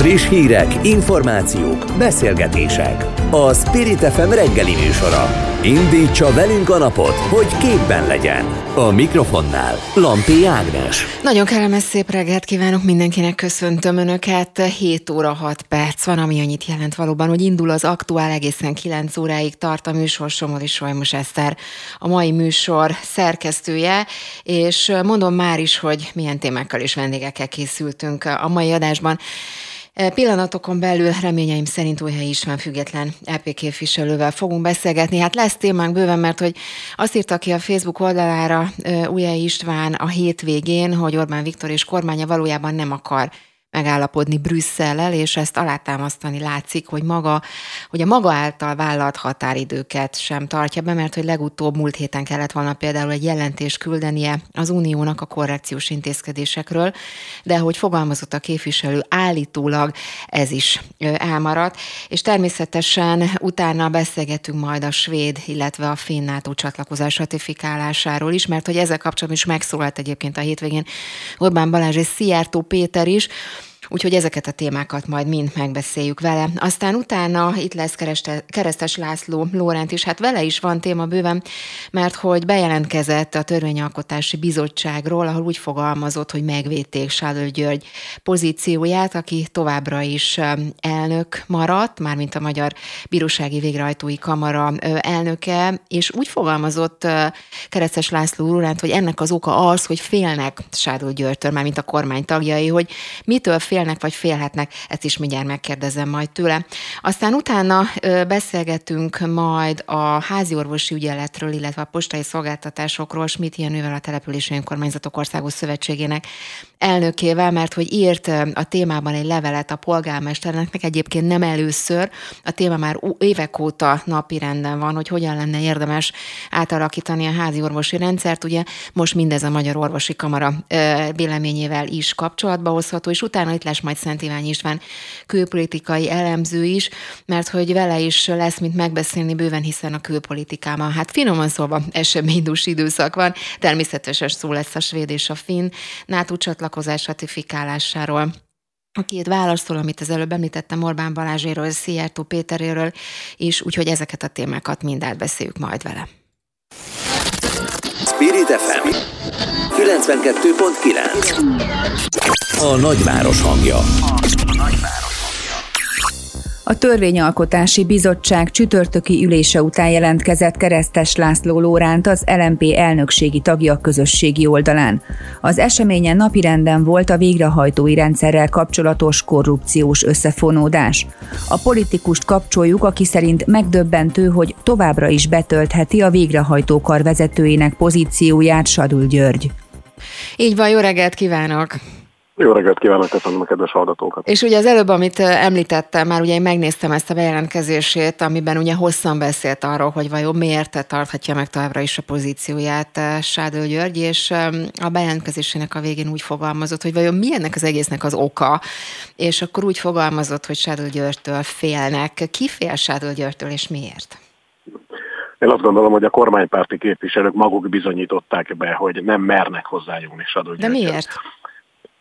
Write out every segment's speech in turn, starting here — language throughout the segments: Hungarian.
Friss hírek, információk, beszélgetések. A Spirit FM reggeli műsora. Indítsa velünk a napot, hogy képben legyen. A mikrofonnál Lampi Ágnes. Nagyon kellemes szép reggelt kívánok mindenkinek, köszöntöm Önöket. 7 óra 6 perc van, ami annyit jelent valóban, hogy indul az aktuál egészen 9 óráig tart a műsor Somodi Solymos Eszter, a mai műsor szerkesztője, és mondom már is, hogy milyen témákkal és vendégekkel készültünk a mai adásban. E, pillanatokon belül reményeim szerint Újhely István független EP képviselővel fogunk beszélgetni. Hát lesz témánk bőven, mert hogy azt írta ki a Facebook oldalára e, Újhely István a hétvégén, hogy Orbán Viktor és kormánya valójában nem akar megállapodni Brüsszellel, és ezt alátámasztani látszik, hogy maga, hogy a maga által vállalt határidőket sem tartja be, mert hogy legutóbb múlt héten kellett volna például egy jelentést küldenie az uniónak a korrekciós intézkedésekről, de hogy fogalmazott a képviselő, állítólag ez is elmaradt, és természetesen utána beszélgetünk majd a svéd, illetve a finn NATO csatlakozás ratifikálásáról is, mert hogy ezzel kapcsolatban is megszólalt egyébként a hétvégén Orbán Balázs és Szijjártó Péter is, Úgyhogy ezeket a témákat majd mind megbeszéljük vele. Aztán utána itt lesz Kereste, Keresztes László Lórent is, hát vele is van téma bőven, mert hogy bejelentkezett a Törvényalkotási Bizottságról, ahol úgy fogalmazott, hogy megvédték Sádő György pozícióját, aki továbbra is elnök maradt, mármint a Magyar Bírósági Végrehajtói Kamara elnöke, és úgy fogalmazott Keresztes László Lórent, hogy ennek az oka az, hogy félnek Sádő Györgytől, mármint a kormány tagjai, hogy mitől fél félnek vagy félhetnek, ezt is mindjárt megkérdezem majd tőle. Aztán utána beszélgetünk majd a házi orvosi ügyeletről, illetve a postai szolgáltatásokról, Schmidt Jenővel, a Települési Önkormányzatok Országos Szövetségének elnökével, mert hogy írt a témában egy levelet a polgármesternek, egyébként nem először, a téma már évek óta napirenden van, hogy hogyan lenne érdemes átalakítani a házi orvosi rendszert. Ugye most mindez a Magyar Orvosi Kamara véleményével is kapcsolatba hozható, és utána itt lesz majd Szent Ivány István külpolitikai elemző is, mert hogy vele is lesz, mint megbeszélni bőven, hiszen a külpolitikában, hát finoman szólva eseménydús időszak van, természetesen szó lesz a svéd és a finn NATO csatlakozás ratifikálásáról. A két választól, amit az előbb említettem, Orbán Balázséről, Szijjártó Péteréről, és úgyhogy ezeket a témákat mind átbeszéljük majd vele. Spirit FM 92.9 A nagyváros hangja. A Törvényalkotási Bizottság csütörtöki ülése után jelentkezett Keresztes László Lóránt az LMP elnökségi tagja közösségi oldalán. Az eseményen napirenden volt a végrehajtói rendszerrel kapcsolatos korrupciós összefonódás. A politikust kapcsoljuk, aki szerint megdöbbentő, hogy továbbra is betöltheti a végrehajtókar vezetőjének pozícióját Sadul György. Így van, jó reggelt kívánok! Jó reggelt kívánok, köszönöm a kedves hallgatókat. És ugye az előbb, amit említettem, már ugye én megnéztem ezt a bejelentkezését, amiben ugye hosszan beszélt arról, hogy vajon miért tarthatja meg továbbra is a pozícióját Sádő György, és a bejelentkezésének a végén úgy fogalmazott, hogy vajon mi ennek az egésznek az oka, és akkor úgy fogalmazott, hogy Sádő Györgytől félnek. Ki fél Sádő Györgytől, és miért? Én azt gondolom, hogy a kormánypárti képviselők maguk bizonyították be, hogy nem mernek hozzájönni Sadó De miért?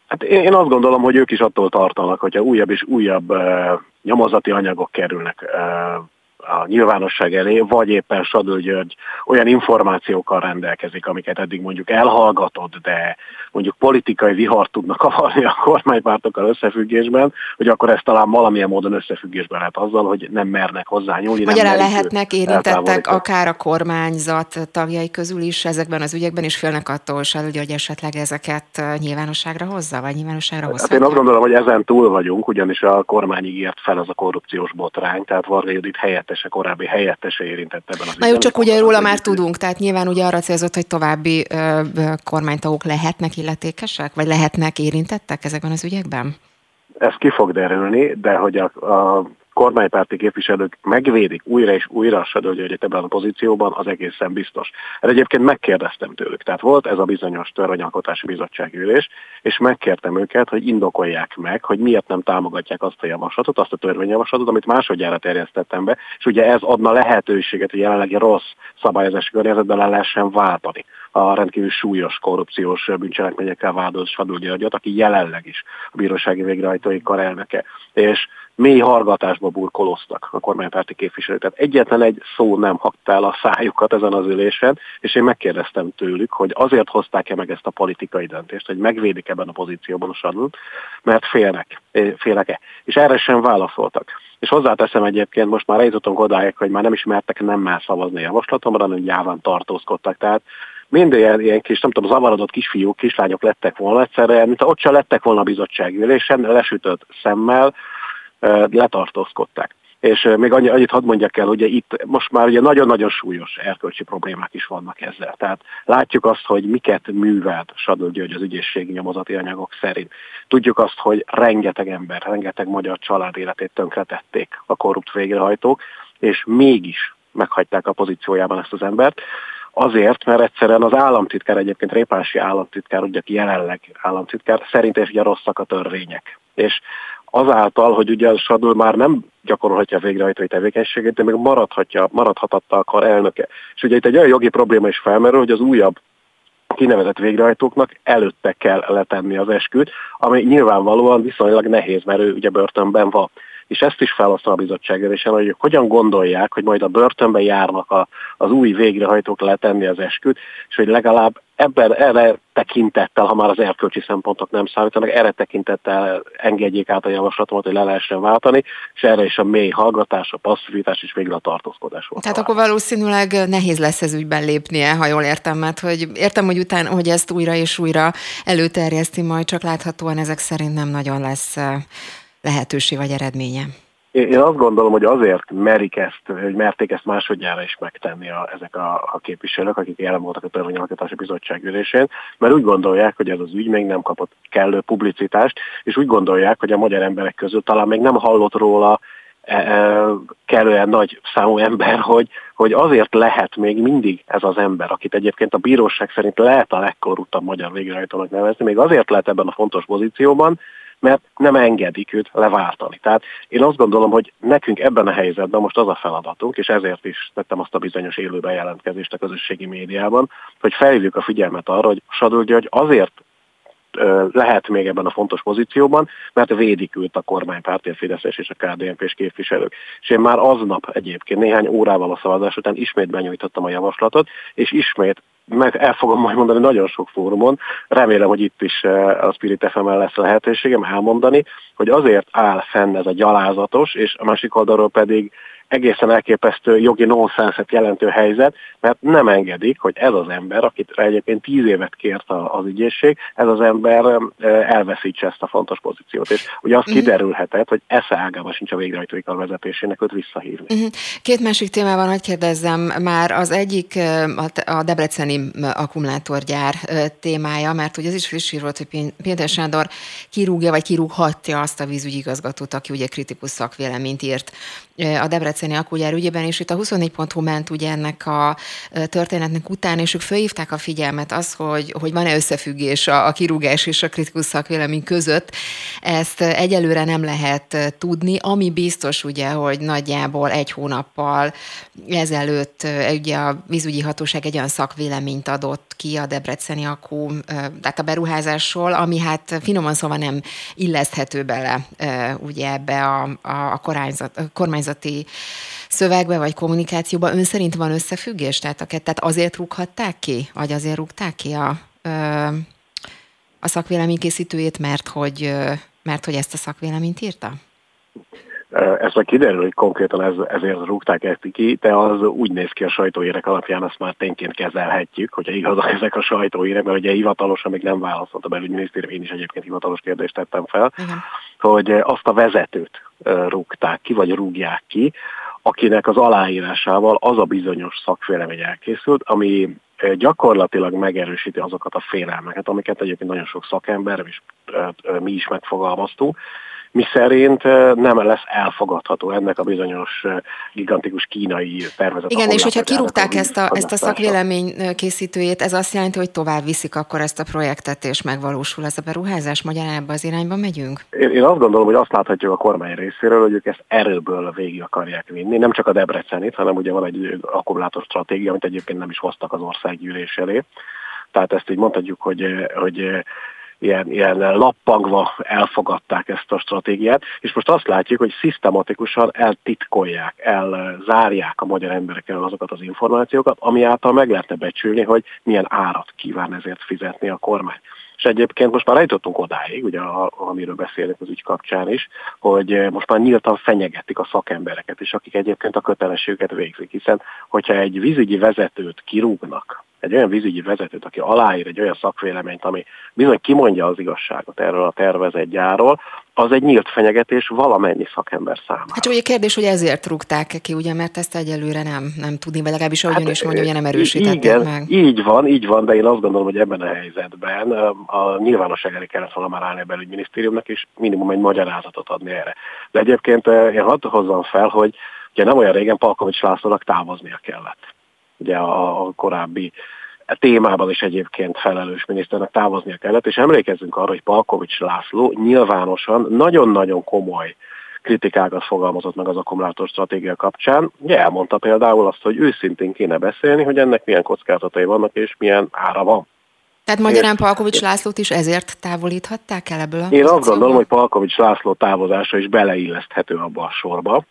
Hát én azt gondolom, hogy ők is attól tartanak, hogyha újabb és újabb uh, nyomozati anyagok kerülnek uh, a nyilvánosság elé, vagy éppen Sadő György olyan információkkal rendelkezik, amiket eddig mondjuk elhallgatott, de mondjuk politikai vihart tudnak kavarni a kormánypártokkal összefüggésben, hogy akkor ezt talán valamilyen módon összefüggésben lehet azzal, hogy nem mernek hozzá nyúlni. Magyarán lehetnek érintettek akár a kormányzat tagjai közül is ezekben az ügyekben, és félnek attól, hogy esetleg ezeket nyilvánosságra hozza, vagy nyilvánosságra hozza. Hát én azt gondolom, hogy ezen túl vagyunk, ugyanis a kormány ígért fel az a korrupciós botrány, tehát Varga Judit helyettese, korábbi helyettese érintett ebben az Na jó, csak ugye róla már tudunk, tehát nyilván ugye arra célzott, hogy további ö, kormánytagok lehetnek illetékesek, vagy lehetnek érintettek ezekben az ügyekben? Ez ki fog derülni, de hogy a, a kormánypárti képviselők megvédik újra és újra a Sadó Györgyet ebben a pozícióban, az egészen biztos. Erre egyébként megkérdeztem tőlük. Tehát volt ez a bizonyos törvényalkotási bizottság ülés, és megkértem őket, hogy indokolják meg, hogy miért nem támogatják azt a javaslatot, azt a törvényjavaslatot, amit másodjára terjesztettem be, és ugye ez adna lehetőséget, hogy jelenlegi rossz szabályozási környezetben le lehessen váltani. A rendkívül súlyos korrupciós bűncselekményekkel vádolt Sadul Györgyöt, aki jelenleg is a bírósági végrehajtói kar elnöke. És mély hargatásba burkoloztak a kormánypárti képviselők. Tehát egyetlen egy szó nem hakta el a szájukat ezen az ülésen, és én megkérdeztem tőlük, hogy azért hozták-e meg ezt a politikai döntést, hogy megvédik ebben a pozícióban a Sadult, mert félnek, eh, félnek-e. És erre sem válaszoltak. És hozzáteszem egyébként, most már eljutottunk odáig, hogy már nem ismertek nemmel szavazni a javaslatomra, hanem gyáván tartózkodtak. Tehát minden ilyen, ilyen kis, nem tudom, zavarodott kisfiúk, kislányok lettek volna egyszerre, mint ott se lettek volna a bizottsági ülésen, lesütött szemmel, letartózkodták. És még annyi, annyit hadd mondjak el, hogy itt most már ugye nagyon-nagyon súlyos erkölcsi problémák is vannak ezzel. Tehát látjuk azt, hogy miket művelt Sadó György az ügyészségi nyomozati anyagok szerint. Tudjuk azt, hogy rengeteg ember, rengeteg magyar család életét tönkretették a korrupt végrehajtók, és mégis meghagyták a pozíciójában ezt az embert. Azért, mert egyszerűen az államtitkár, egyébként Répási államtitkár, ugye jelenleg államtitkár, szerint és ugye rosszak a törvények. És azáltal, hogy ugye a Sadul már nem gyakorolhatja a végrehajtói tevékenységét, de még maradhatja, maradhatatta akar elnöke. És ugye itt egy olyan jogi probléma is felmerül, hogy az újabb kinevezett végrehajtóknak előtte kell letenni az esküt, ami nyilvánvalóan viszonylag nehéz, mert ő ugye börtönben van és ezt is felhasznál a bizottság és hogy hogyan gondolják, hogy majd a börtönbe járnak a, az új végrehajtók letenni az esküt, és hogy legalább ebben erre tekintettel, ha már az erkölcsi szempontok nem számítanak, erre tekintettel engedjék át a javaslatomat, hogy le lehessen váltani, és erre is a mély hallgatás, a passzivitás és végül a tartózkodás volt. Tehát akkor valószínűleg nehéz lesz ez ügyben lépnie, ha jól értem, mert hogy értem, hogy utána, hogy ezt újra és újra előterjeszti, majd csak láthatóan ezek szerint nem nagyon lesz lehetőség vagy eredménye? Én azt gondolom, hogy azért merik ezt, hogy merték ezt másodjára is megtenni a, ezek a, a képviselők, akik jelen voltak a törvényalkotási bizottság ülésén, mert úgy gondolják, hogy ez az ügy még nem kapott kellő publicitást, és úgy gondolják, hogy a magyar emberek közül talán még nem hallott róla e, e, kellően nagy számú ember, hogy, hogy azért lehet még mindig ez az ember, akit egyébként a bíróság szerint lehet a legkorruptabb magyar végrehajtónak nevezni, még azért lehet ebben a fontos pozícióban, mert nem engedik őt leváltani. Tehát én azt gondolom, hogy nekünk ebben a helyzetben most az a feladatunk, és ezért is tettem azt a bizonyos élő bejelentkezést a közösségi médiában, hogy felhívjuk a figyelmet arra, hogy Sadó György azért lehet még ebben a fontos pozícióban, mert védik őt a kormánypárti, a Fideszes és a KDNP-s képviselők. És én már aznap egyébként néhány órával a szavazás után ismét benyújtottam a javaslatot, és ismét meg el fogom majd mondani nagyon sok fórumon, remélem, hogy itt is eh, a Spirit fm lesz lehetőségem elmondani, hogy azért áll fenn ez a gyalázatos, és a másik oldalról pedig egészen elképesztő jogi nonsenszet jelentő helyzet, mert nem engedik, hogy ez az ember, akit egyébként tíz évet kért az ügyészség, ez az ember elveszítse ezt a fontos pozíciót. És ugye az uh-huh. kiderülhetett, hogy esze ágában sincs a végrehajtói kar vezetésének őt visszahívni. Uh-huh. Két másik témában, hogy kérdezzem, már az egyik a debreceni akkumulátorgyár témája, mert ugye ez is friss volt, hogy Péter Sándor kirúgja, vagy kirúghatja azt a vízügyigazgatót, aki ugye kritikus szakvéleményt írt a Debreceni akkugyár ügyében, és itt a 24.hu ment ugye ennek a történetnek után, és ők fölhívták a figyelmet az, hogy, hogy van-e összefüggés a, a kirúgás és a kritikus szakvélemény között. Ezt egyelőre nem lehet tudni, ami biztos ugye, hogy nagyjából egy hónappal ezelőtt ugye a vízügyi hatóság egy olyan szakvéleményt adott ki a Debreceni akku, tehát a beruházásról, ami hát finoman szóval nem illeszthető bele ugye ebbe a, a, a kormányzat kormányzati szövegbe vagy kommunikációba ön szerint van összefüggés? Tehát a kettet azért rúghatták ki? Vagy azért rúgták ki a, a szakvéleménykészítőjét, mert hogy, mert hogy ezt a szakvéleményt írta? Ez meg kiderül, hogy konkrétan ez, ezért rúgták ezt ki, de az úgy néz ki a sajtóérek alapján, azt már tényként kezelhetjük, hogyha igazak ezek a sajtóérek, mert ugye hivatalosan még nem válaszolt a belügyminisztérium, én is egyébként hivatalos kérdést tettem fel, Igen. hogy azt a vezetőt rúgták ki, vagy rúgják ki, akinek az aláírásával az a bizonyos szakvélemény elkészült, ami gyakorlatilag megerősíti azokat a félelmeket, amiket egyébként nagyon sok szakember, és mi is megfogalmaztunk, mi szerint nem lesz elfogadható ennek a bizonyos gigantikus kínai tervezet. Igen, és hogyha kirúgták ezt a, ezt a szakvélemény készítőjét, ez azt jelenti, hogy tovább viszik akkor ezt a projektet, és megvalósul ez a beruházás, magyarán ebbe az irányba megyünk? Én, én azt gondolom, hogy azt láthatjuk a kormány részéről, hogy ők ezt erőből végig akarják vinni. Nem csak a Debrecenit, hanem ugye van egy akkumulátor stratégia, amit egyébként nem is hoztak az országgyűlés elé Tehát ezt így mondhatjuk, hogy, hogy ilyen, ilyen lappangva elfogadták ezt a stratégiát, és most azt látjuk, hogy szisztematikusan eltitkolják, elzárják a magyar emberek el azokat az információkat, ami által meg lehetne becsülni, hogy milyen árat kíván ezért fizetni a kormány. És egyébként most már eljutottunk odáig, ugye, amiről beszélünk az ügy kapcsán is, hogy most már nyíltan fenyegetik a szakembereket is, akik egyébként a kötelességüket végzik. Hiszen, hogyha egy vízügyi vezetőt kirúgnak, egy olyan vízügyi vezetőt, aki aláír egy olyan szakvéleményt, ami bizony kimondja az igazságot erről a tervezett gyárról, az egy nyílt fenyegetés valamennyi szakember számára. Hát ugye kérdés, hogy ezért rúgták ki, ugye, mert ezt egyelőre nem, nem tudni, vagy legalábbis ahogy hát, ön is mondja, ugye nem erősítették igen, meg. Így van, így van, de én azt gondolom, hogy ebben a helyzetben a nyilvánosság elé kellett volna már állni a belügyminisztériumnak, és minimum egy magyarázatot adni erre. De egyébként én hadd hozzam fel, hogy ugye nem olyan régen Palkovics Lászlónak távoznia kellett. Ugye a, a korábbi témában is egyébként felelős miniszternek távoznia kellett, és emlékezzünk arra, hogy Palkovics László nyilvánosan nagyon-nagyon komoly kritikákat fogalmazott meg az akkumulátor stratégia kapcsán. Ugye elmondta például azt, hogy őszintén kéne beszélni, hogy ennek milyen kockázatai vannak, és milyen ára van. Tehát magyarán Palkovics Lászlót is ezért távolíthatták el ebből a Én azt gondolom, hogy Palkovics László távozása is beleilleszthető abba a sorba,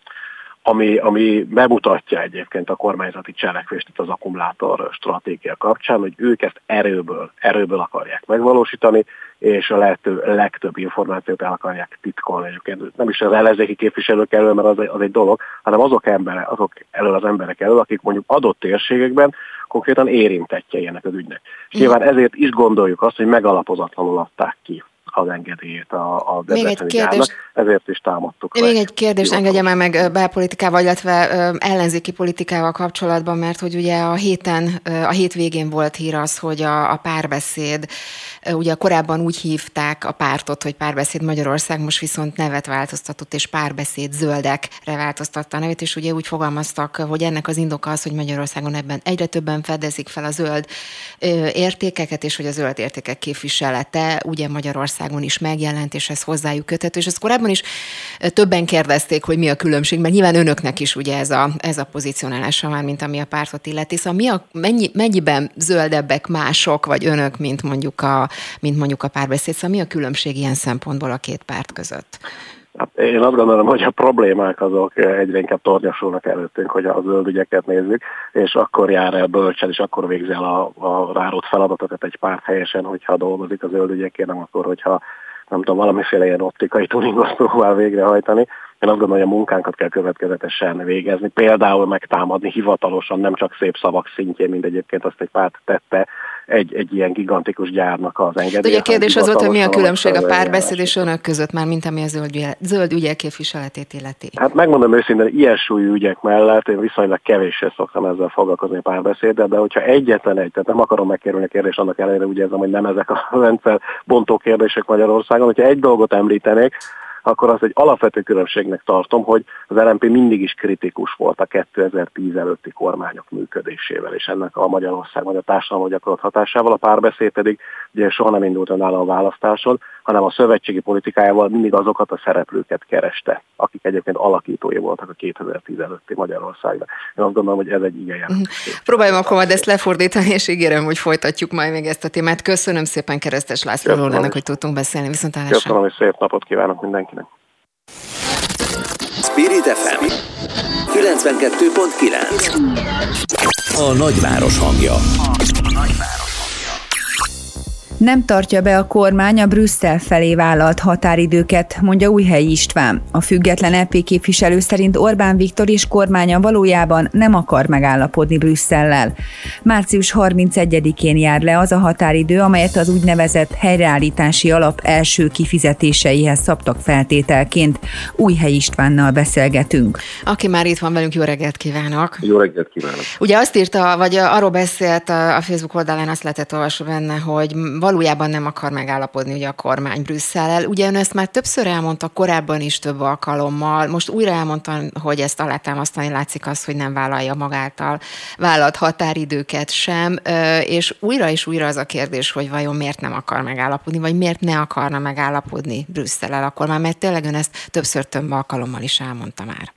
ami, ami bemutatja egyébként a kormányzati cselekvést itt az akkumulátor stratégia kapcsán, hogy ők ezt erőből, erőből akarják megvalósítani, és a lehető legtöbb információt el akarják titkolni. Egyébként nem is az ellenzéki képviselők elől, mert az egy, az egy dolog, hanem azok, embere, azok elől az emberek elől, akik mondjuk adott térségekben konkrétan érintettje ennek az ügynek. És nyilván ezért is gondoljuk azt, hogy megalapozatlanul adták ki az engedélyét a, a Még egy kérdés. ezért is támadtuk. Még egy kérdést engedje már meg belpolitikával, illetve ellenzéki politikával kapcsolatban, mert hogy ugye a héten, a hétvégén volt hír az, hogy a, a párbeszéd, ugye korábban úgy hívták a pártot, hogy párbeszéd Magyarország, most viszont nevet változtatott, és párbeszéd zöldekre változtatta a nevét, és ugye úgy fogalmaztak, hogy ennek az indoka az, hogy Magyarországon ebben egyre többen fedezik fel a zöld értékeket, és hogy a zöld értékek képviselete ugye Magyarország Magyarországon is megjelent, és ez hozzájuk köthető, és ezt korábban is többen kérdezték, hogy mi a különbség, mert nyilván önöknek is ugye ez a, ez a pozícionálása már, mint ami a pártot illeti. Szóval mi a, mennyi, mennyiben zöldebbek mások, vagy önök, mint mondjuk a, mint mondjuk a párbeszéd, szóval mi a különbség ilyen szempontból a két párt között? Hát én azt gondolom, hogy a problémák azok egyre inkább tornyosulnak előttünk, hogy a zöld ügyeket nézzük, és akkor jár el bölcsen, és akkor végzi el a, a rárót feladatokat egy párt helyesen, hogyha dolgozik a zöld ügyekért, nem akkor, hogyha nem tudom, valamiféle ilyen optikai tuningot próbál végrehajtani. Én azt gondolom, hogy a munkánkat kell következetesen végezni, például megtámadni hivatalosan, nem csak szép szavak szintjén, mint egyébként azt egy párt tette, egy, egy ilyen gigantikus gyárnak az engedélye. Ugye a kérdés az volt, hogy mi a különbség a párbeszéd és önök között már, mint ami a zöld, zöld ügyek képviseletét illeti? Hát megmondom őszintén, ilyen súlyú ügyek mellett én viszonylag kevéssel szoktam ezzel foglalkozni a párbeszéddel, de hogyha egyetlen egy, tehát nem akarom megkérni a kérdést, annak ellenére úgy érzem, hogy nem ezek a rendszer bontó kérdések Magyarországon, hogyha egy dolgot említenék, akkor azt egy alapvető különbségnek tartom, hogy az LNP mindig is kritikus volt a 2010 előtti kormányok működésével, és ennek a Magyarország vagy a társadalom gyakorolt hatásával, a párbeszéd pedig ugye soha nem indult önálló a választáson, hanem a szövetségi politikájával mindig azokat a szereplőket kereste, akik egyébként alakítói voltak a 2010 előtti Magyarországnak. Én azt gondolom, hogy ez egy igen jelentős. Mhm. Próbáljam akkor majd ezt lefordítani, és ígérem, hogy folytatjuk majd még ezt a témát. Köszönöm szépen Keresztes László Rólának, hogy tudtunk beszélni. Viszont Köszönöm, és szép napot kívánok mindenkinek. Spirit FM 92.9 A nagyváros hangja. A nagyváros. Nem tartja be a kormány a Brüsszel felé vállalt határidőket, mondja Újhelyi István. A független EP képviselő szerint Orbán Viktor és kormánya valójában nem akar megállapodni Brüsszellel. Március 31-én jár le az a határidő, amelyet az úgynevezett helyreállítási alap első kifizetéseihez szabtak feltételként. Újhelyi Istvánnal beszélgetünk. Aki már itt van velünk, jó reggelt kívánok! Jó reggelt kívánok! Ugye azt írta, vagy arról beszélt a Facebook oldalán, azt lehetett olvasni benne, hogy valójában nem akar megállapodni ugye a kormány Brüsszellel. Ugye ön ezt már többször elmondta korábban is több alkalommal, most újra elmondta, hogy ezt alátámasztani látszik az, hogy nem vállalja magáltal vállalt határidőket sem, és újra és újra az a kérdés, hogy vajon miért nem akar megállapodni, vagy miért ne akarna megállapodni Brüsszellel a kormány, mert tényleg ön ezt többször több alkalommal is elmondta már.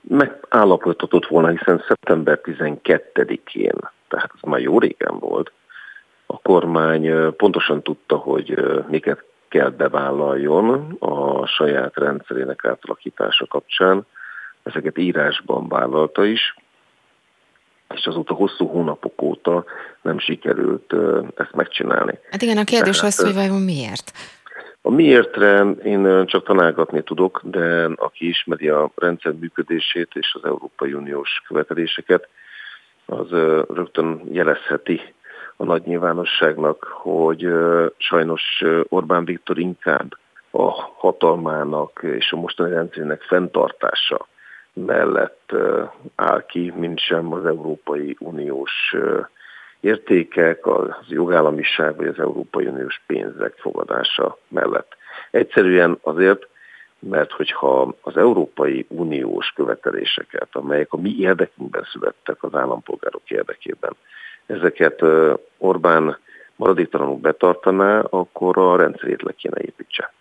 Megállapodhatott volna, hiszen szeptember 12-én, tehát ez már jó régen volt, A kormány pontosan tudta, hogy miket kell bevállaljon a saját rendszerének átalakítása kapcsán. Ezeket írásban vállalta is, és azóta hosszú hónapok óta nem sikerült ezt megcsinálni. Hát igen, a kérdés Tehát, az, hogy vajon miért? A miértre én csak tanálgatni tudok, de aki ismeri a rendszer működését és az Európai Uniós követeléseket, az rögtön jelezheti a nagy nyilvánosságnak, hogy sajnos Orbán Viktor inkább a hatalmának és a mostani rendszerének fenntartása mellett áll ki, mint sem az Európai Uniós értékek, az jogállamiság vagy az Európai Uniós pénzek fogadása mellett. Egyszerűen azért, mert hogyha az Európai Uniós követeléseket, amelyek a mi érdekünkben születtek az állampolgárok érdekében, ezeket Orbán maradéktalanul betartaná, akkor a rendszerét le kéne építse.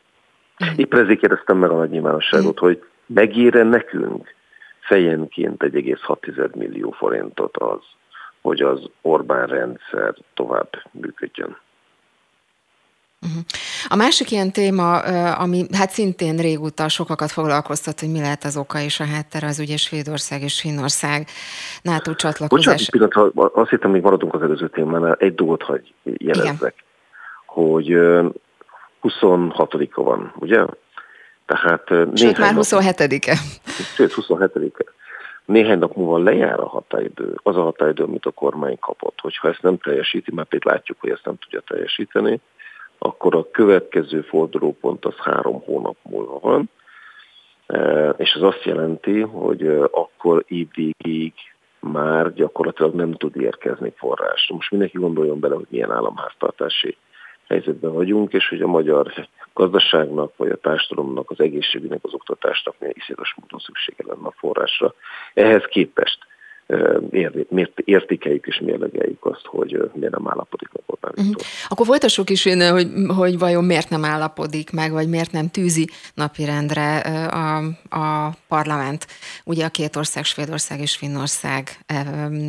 Épp ezért kérdeztem meg a nagy nyilvánosságot, hogy megére nekünk fejenként 1,6 millió forintot az, hogy az Orbán rendszer tovább működjön. Uh-huh. A másik ilyen téma, ami hát szintén régóta sokakat foglalkoztat, hogy mi lehet az oka és a háttere, az ugye Svédország és Finnország NATO csatlakozás. Bocsánat, pillanat, azt hittem, még maradunk az előző témánál, egy dolgot hagy jelezzek, Igen. hogy 26-a van, ugye? Tehát Sőt, már 27-e. Sőt, 27-e. Néhány nap múlva lejár a határidő, az a határidő, amit a kormány kapott. Hogyha ezt nem teljesíti, mert például látjuk, hogy ezt nem tudja teljesíteni, akkor a következő fordulópont az három hónap múlva van, e, és ez azt jelenti, hogy e, akkor évvégig már gyakorlatilag nem tud érkezni forrás. Most mindenki gondoljon bele, hogy milyen államháztartási helyzetben vagyunk, és hogy a magyar gazdaságnak, vagy a társadalomnak, az egészségügynek, az oktatásnak milyen iszonyatos módon szüksége lenne a forrásra. Ehhez képest értékeljük és mérlegeljük azt, hogy miért nem állapodik meg Orbán uh-huh. Akkor folytassuk is én, hogy, hogy vajon miért nem állapodik meg, vagy miért nem tűzi napirendre a, a parlament. Ugye a két ország, Svédország és Finnország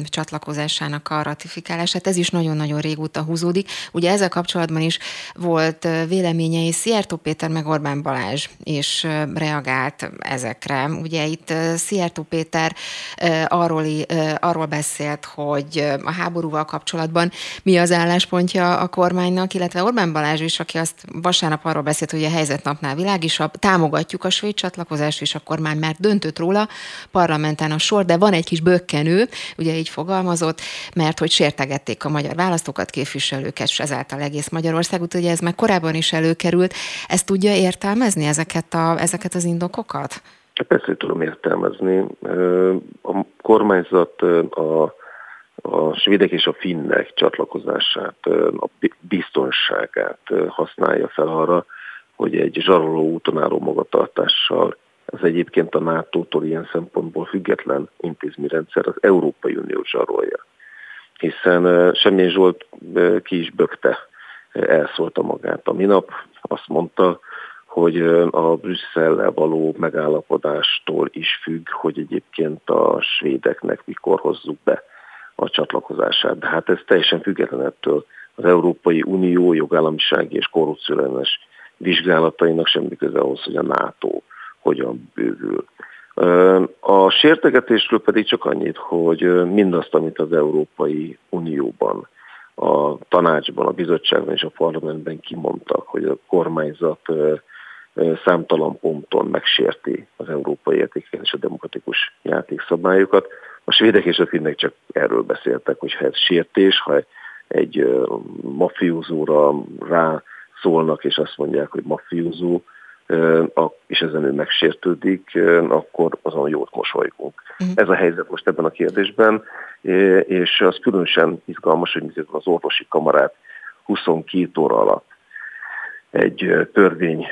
csatlakozásának a ratifikálását, ez is nagyon-nagyon régóta húzódik. Ugye ezzel kapcsolatban is volt véleménye, és Szijjártó Péter meg Orbán Balázs is reagált ezekre. Ugye itt Szijjártó Péter arról arról beszélt, hogy a háborúval kapcsolatban mi az álláspontja a kormánynak, illetve Orbán Balázs is, aki azt vasárnap arról beszélt, hogy a helyzetnapnál világisabb, támogatjuk a svéd csatlakozást, és a kormány már döntött róla, parlamenten a sor, de van egy kis bökkenő, ugye így fogalmazott, mert hogy sértegették a magyar választókat, képviselőket, és ezáltal egész Magyarországot, ugye ez már korábban is előkerült. Ezt tudja értelmezni ezeket, a, ezeket az indokokat? Persze, hogy tudom értelmezni. A kormányzat a, a svédek és a finnek csatlakozását, a biztonságát használja fel arra, hogy egy zsaroló úton álló magatartással az egyébként a NATO-tól ilyen szempontból független intézményrendszer az Európai Unió zsarolja. Hiszen Semjén Zsolt ki is bökte, elszólta magát a minap, azt mondta, hogy a Brüsszellel való megállapodástól is függ, hogy egyébként a svédeknek mikor hozzuk be a csatlakozását. De hát ez teljesen független ettől az Európai Unió jogállamisági és korrupcióellenes vizsgálatainak semmi köze ahhoz, hogy a NATO hogyan bővül. A sértegetésről pedig csak annyit, hogy mindazt, amit az Európai Unióban, a tanácsban, a bizottságban és a parlamentben kimondtak, hogy a kormányzat számtalan ponton megsérti az európai értékeket és a demokratikus játékszabályokat. A svédek és a finnek csak erről beszéltek, hogy ha ez sértés, ha egy mafiózóra rá szólnak, és azt mondják, hogy mafiózó, és ezen ő megsértődik, akkor azon jót mosolygunk. Uh-huh. Ez a helyzet most ebben a kérdésben, és az különösen izgalmas, hogy az orvosi kamarát 22 óra alatt egy törvény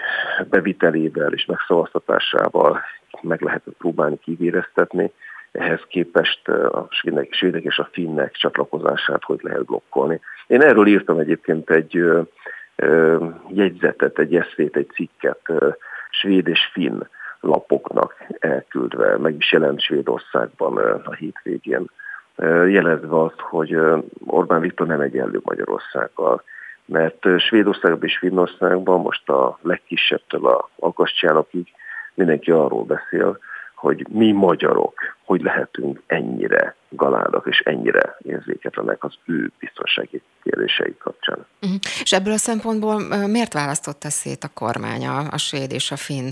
bevitelével és megszavaztatásával meg lehetett próbálni kivéreztetni. Ehhez képest a svédek és a finnek csatlakozását hogy lehet blokkolni. Én erről írtam egyébként egy jegyzetet, egy eszvét, egy cikket svéd és finn lapoknak elküldve, meg is jelent Svédországban a hétvégén jelezve azt, hogy Orbán Viktor nem egyenlő Magyarországgal, mert Svédországban és Finnországban most a legkisebbtől a akasztjánokig mindenki arról beszél, hogy mi magyarok, hogy lehetünk ennyire galádak és ennyire érzéketlenek az ő biztonsági kérdései kapcsán. Uh-huh. És ebből a szempontból miért választotta szét a kormány a, a svéd és a finn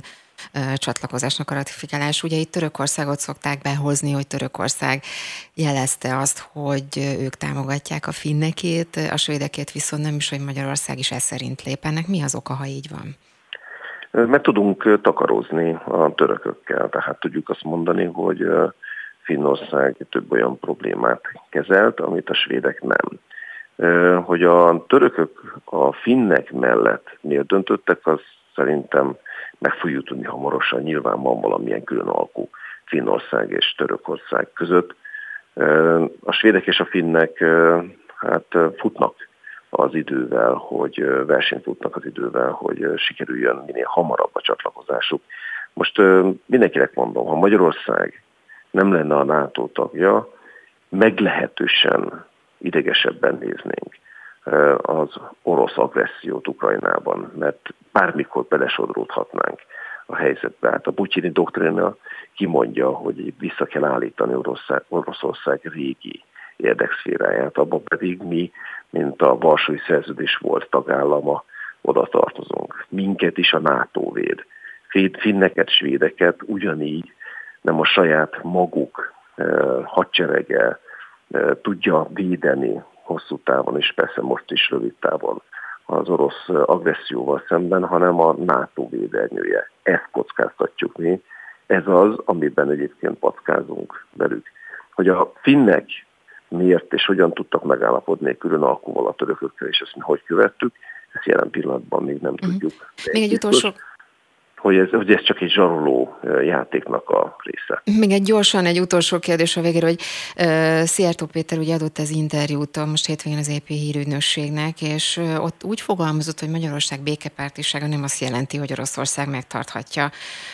csatlakozásnak a ratifikálás. Ugye itt Törökországot szokták behozni, hogy Törökország jelezte azt, hogy ők támogatják a finnekét, a svédekét viszont nem is, hogy Magyarország is ez szerint lép. Ennek mi az oka, ha így van? Mert tudunk takarozni a törökökkel, tehát tudjuk azt mondani, hogy Finnország több olyan problémát kezelt, amit a svédek nem. Hogy a törökök a finnek mellett miért döntöttek, az szerintem meg fogjuk tudni hamarosan. Nyilván van valamilyen külön alkú Finnország és Törökország között. A svédek és a finnek hát futnak az idővel, hogy versenyt futnak az idővel, hogy sikerüljön minél hamarabb a csatlakozásuk. Most mindenkinek mondom, ha Magyarország nem lenne a NATO tagja, meglehetősen idegesebben néznénk az orosz agressziót Ukrajnában, mert bármikor belesodródhatnánk a helyzetbe. Hát a Putyini doktrina kimondja, hogy vissza kell állítani Oroszország, Oroszország régi érdekszféráját, abban pedig mi, mint a Varsói Szerződés volt tagállama, oda tartozunk. Minket is a NATO véd. Finneket, svédeket ugyanígy nem a saját maguk hadserege tudja védeni hosszú távon, és persze most is rövid távon az orosz agresszióval szemben, hanem a NATO védelnyője. Ezt kockáztatjuk mi. Ez az, amiben egyébként packázunk velük. Hogy a finnek miért és hogyan tudtak megállapodni külön alkuval a törökökkel, és ezt mi hogy követtük, ezt jelen pillanatban még nem uh-huh. tudjuk. Még egy utolsó, hogy ez, hogy ez csak egy zsaroló játéknak a része. Még egy gyorsan, egy utolsó kérdés a végére, hogy uh, Szijjártó Péter ugye adott az interjút a most hétvégén az EP hírügynösségnek, és uh, ott úgy fogalmazott, hogy Magyarország békepártisága nem azt jelenti, hogy Oroszország megtarthatja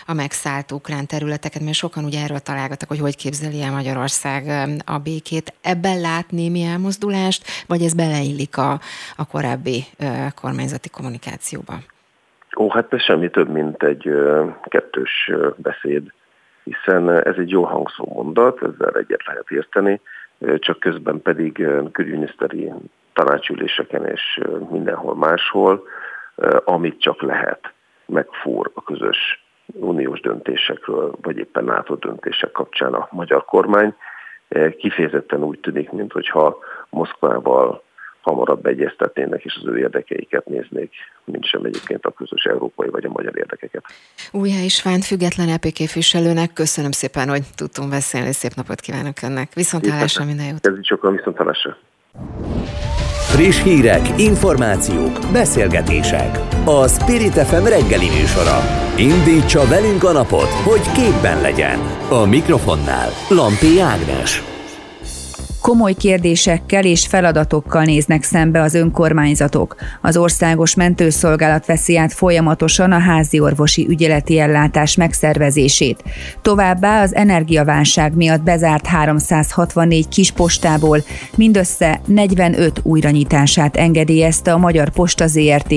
a megszállt ukrán területeket, mert sokan ugye erről találgattak, hogy hogy képzeli el Magyarország a békét. Ebben lát némi elmozdulást, vagy ez beleillik a, a korábbi uh, kormányzati kommunikációba? Ó, hát ez semmi több, mint egy kettős beszéd, hiszen ez egy jó hangszó mondat, ezzel egyet lehet érteni, csak közben pedig külügyminiszteri tanácsüléseken és mindenhol máshol, amit csak lehet, megfúr a közös uniós döntésekről, vagy éppen NATO döntések kapcsán a magyar kormány. Kifejezetten úgy tűnik, mintha Moszkvával hamarabb egyeztetnének, és az ő érdekeiket néznék, mint sem egyébként a közös európai vagy a magyar érdekeket. Újhely István, független EP képviselőnek köszönöm szépen, hogy tudtunk beszélni, szép napot kívánok önnek. Viszontlátásra minden jót. Ez is sokan viszontlátásra. Friss hírek, információk, beszélgetések. A Spirit FM reggeli műsora. Indítsa velünk a napot, hogy képben legyen. A mikrofonnál Lampi Ágnes. Komoly kérdésekkel és feladatokkal néznek szembe az önkormányzatok. Az országos mentőszolgálat veszi át folyamatosan a házi orvosi ügyeleti ellátás megszervezését. Továbbá az energiaválság miatt bezárt 364 kispostából mindössze 45 újranyitását engedélyezte a Magyar Posta ZRT,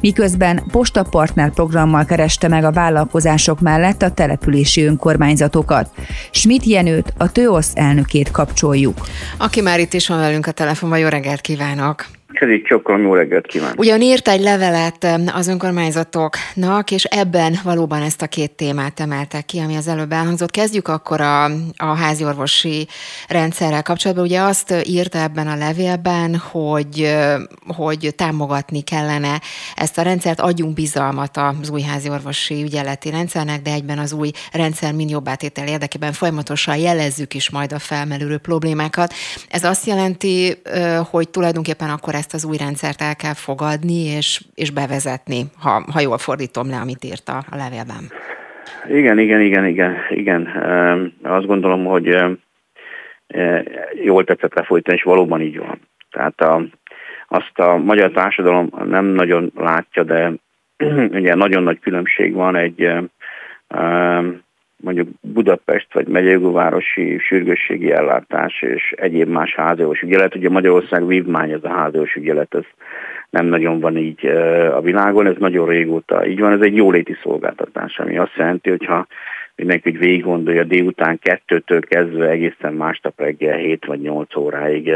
miközben postapartner programmal kereste meg a vállalkozások mellett a települési önkormányzatokat. Schmidt Jenőt, a TÖOSZ elnökét kapcsoljuk. Aki már itt is van velünk a telefonban, jó reggelt kívánok! Kezik Csokon, jó reggelt kívánok! Ugyan írt egy levelet az önkormányzatoknak, és ebben valóban ezt a két témát emeltek ki, ami az előbb elhangzott. Kezdjük akkor a, a háziorvosi rendszerrel kapcsolatban. Ugye azt írta ebben a levélben, hogy, hogy támogatni kellene ezt a rendszert, adjunk bizalmat az új háziorvosi ügyeleti rendszernek, de egyben az új rendszer mind jobb átétel érdekében folyamatosan jelezzük is majd a felmerülő problémákat. Ez azt jelenti, hogy tulajdonképpen akkor ezt az új rendszert el kell fogadni és, és bevezetni, ha, ha jól fordítom le, amit írta a levélben. Igen, igen, igen, igen, igen. Azt gondolom, hogy jól tetszett lefolytani, és valóban így van. Tehát a, azt a magyar társadalom nem nagyon látja, de ugye nagyon nagy különbség van egy mondjuk Budapest vagy megyegóvárosi sürgősségi ellátás és egyéb más háziorvos ügyelet. Ugye Magyarország vívmány ez a háziorvos ügyelet, ez nem nagyon van így a világon, ez nagyon régóta így van, ez egy jóléti szolgáltatás, ami azt jelenti, hogyha mindenki úgy végig gondolja, délután kettőtől kezdve egészen másnap reggel 7 vagy 8 óráig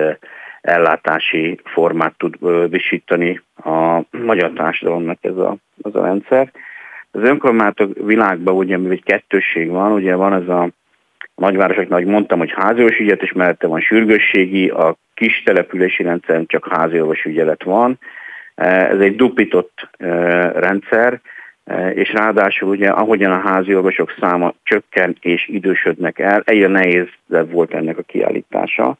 ellátási formát tud visítani a magyar társadalomnak ez a, az a rendszer. Az önkormányzatok világban ugye, mivel egy kettősség van, ugye van ez a, a nagyvárosoknak, ahogy mondtam, hogy háziorvos ügyet, és mellette van sürgősségi, a kis települési rendszer csak háziorvos ügyelet van. Ez egy dupított rendszer, és ráadásul ugye ahogyan a házi orvosok száma csökken és idősödnek el, egyre nehéz volt ennek a kiállítása,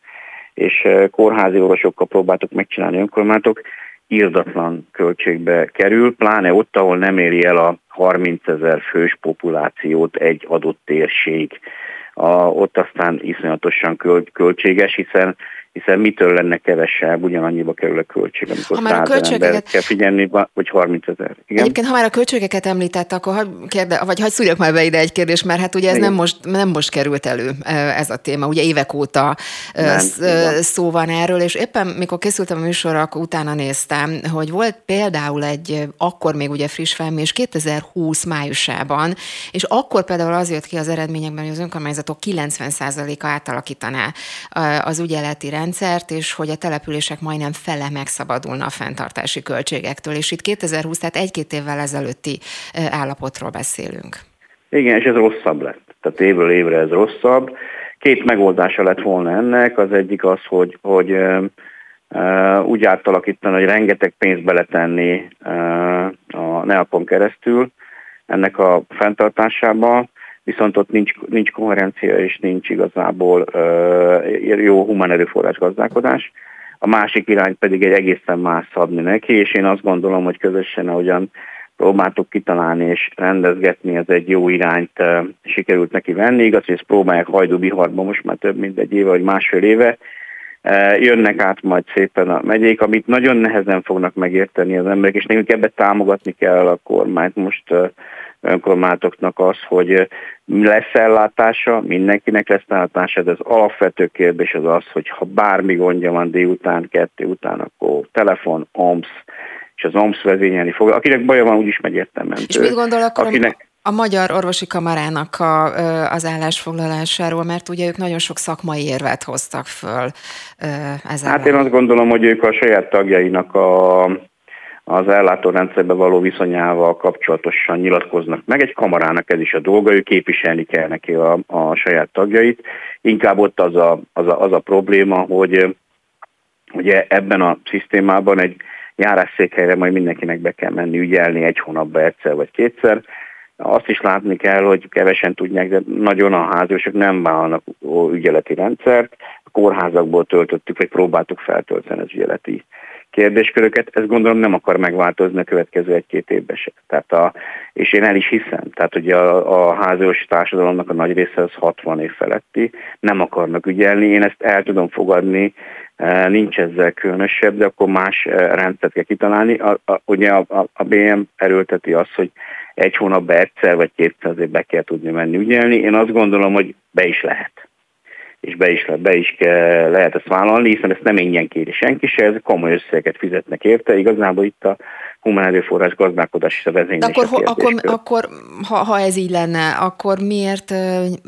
és kórházi orvosokkal próbáltuk megcsinálni önkormányzatok, írdatlan költségbe kerül, pláne ott, ahol nem éri el a 30 ezer fős populációt egy adott térség. A, ott aztán iszonyatosan költséges, hiszen hiszen mitől lenne kevesebb, ugyanannyiba kerül a költség, amikor ha már a költségeket... kell figyelni, vagy 30 ezer. Egyébként, ha már a költségeket említett, akkor hagy kérde, vagy hagyj szúrjak már be ide egy kérdés, mert hát ugye ez nem most, nem most került elő ez a téma, ugye évek óta nem, szó van erről, és éppen mikor készültem a műsorra, akkor utána néztem, hogy volt például egy, akkor még ugye friss felmérés 2020 májusában, és akkor például az jött ki az eredményekben, hogy az önkormányzatok 90%-a átalakítaná az ügyeleti rendszert, és hogy a települések majdnem fele megszabadulna a fenntartási költségektől, és itt 2020, tehát egy-két évvel ezelőtti állapotról beszélünk. Igen, és ez rosszabb lett. Tehát évről évre ez rosszabb. Két megoldása lett volna ennek. Az egyik az, hogy, hogy uh, úgy átalakítani, hogy rengeteg pénzt beletenni uh, a NEAPon keresztül ennek a fenntartásába, viszont ott nincs, nincs koherencia és nincs igazából uh, jó humán erőforrás gazdálkodás. A másik irány pedig egy egészen más szabni neki, és én azt gondolom, hogy közösen, ahogyan próbáltuk kitalálni és rendezgetni, ez egy jó irányt uh, sikerült neki venni. Igaz, hogy ezt próbálják hajdú biharba most már több mint egy éve vagy másfél éve. Jönnek át majd szépen a megyék, amit nagyon nehezen fognak megérteni az emberek, és nekünk ebbe támogatni kell a kormányt. Most uh, önkormányzatoknak az, hogy lesz ellátása, mindenkinek lesz ellátása, de az alapvető kérdés az az, hogy ha bármi gondja van délután, kettő után, akkor telefon, OMS, és az OMS vezényelni fog. Akinek baja van, úgyis megy értem És mit gondol akkor akinek... a Magyar Orvosi Kamarának a, az állásfoglalásáról, mert ugye ők nagyon sok szakmai érvet hoztak föl ezzel. Hát én azt gondolom, hogy ők a saját tagjainak a az ellátórendszerbe való viszonyával kapcsolatosan nyilatkoznak meg. Egy kamarának ez is a dolga, ő képviselni kell neki a, a saját tagjait. Inkább ott az a, az a, az a probléma, hogy ugye ebben a szisztémában egy járásszékhelyre majd mindenkinek be kell menni ügyelni egy hónapba egyszer vagy kétszer. Azt is látni kell, hogy kevesen tudják, de nagyon a háziosok nem vállalnak ügyeleti rendszert. A kórházakból töltöttük, vagy próbáltuk feltölteni az ügyeleti kérdésköröket, ez gondolom nem akar megváltozni a következő egy-két évben se. Tehát a, és én el is hiszem, tehát ugye a, a házos társadalomnak a nagy része az 60 év feletti, nem akarnak ügyelni, én ezt el tudom fogadni, e, nincs ezzel különösebb, de akkor más e, rendszert kell kitalálni. A, a, ugye a, a, a BM erőlteti azt, hogy egy hónapban egyszer vagy kétszer azért be kell tudni menni ügyelni. Én azt gondolom, hogy be is lehet és be is, be is kell, lehet ezt vállalni, hiszen ezt nem ingyen kéri senki se, ez komoly összeget fizetnek érte. Igazából itt a humán erőforrás gazdálkodás is a vezénylés. Akkor, a akkor, akkor ha, ha, ez így lenne, akkor miért,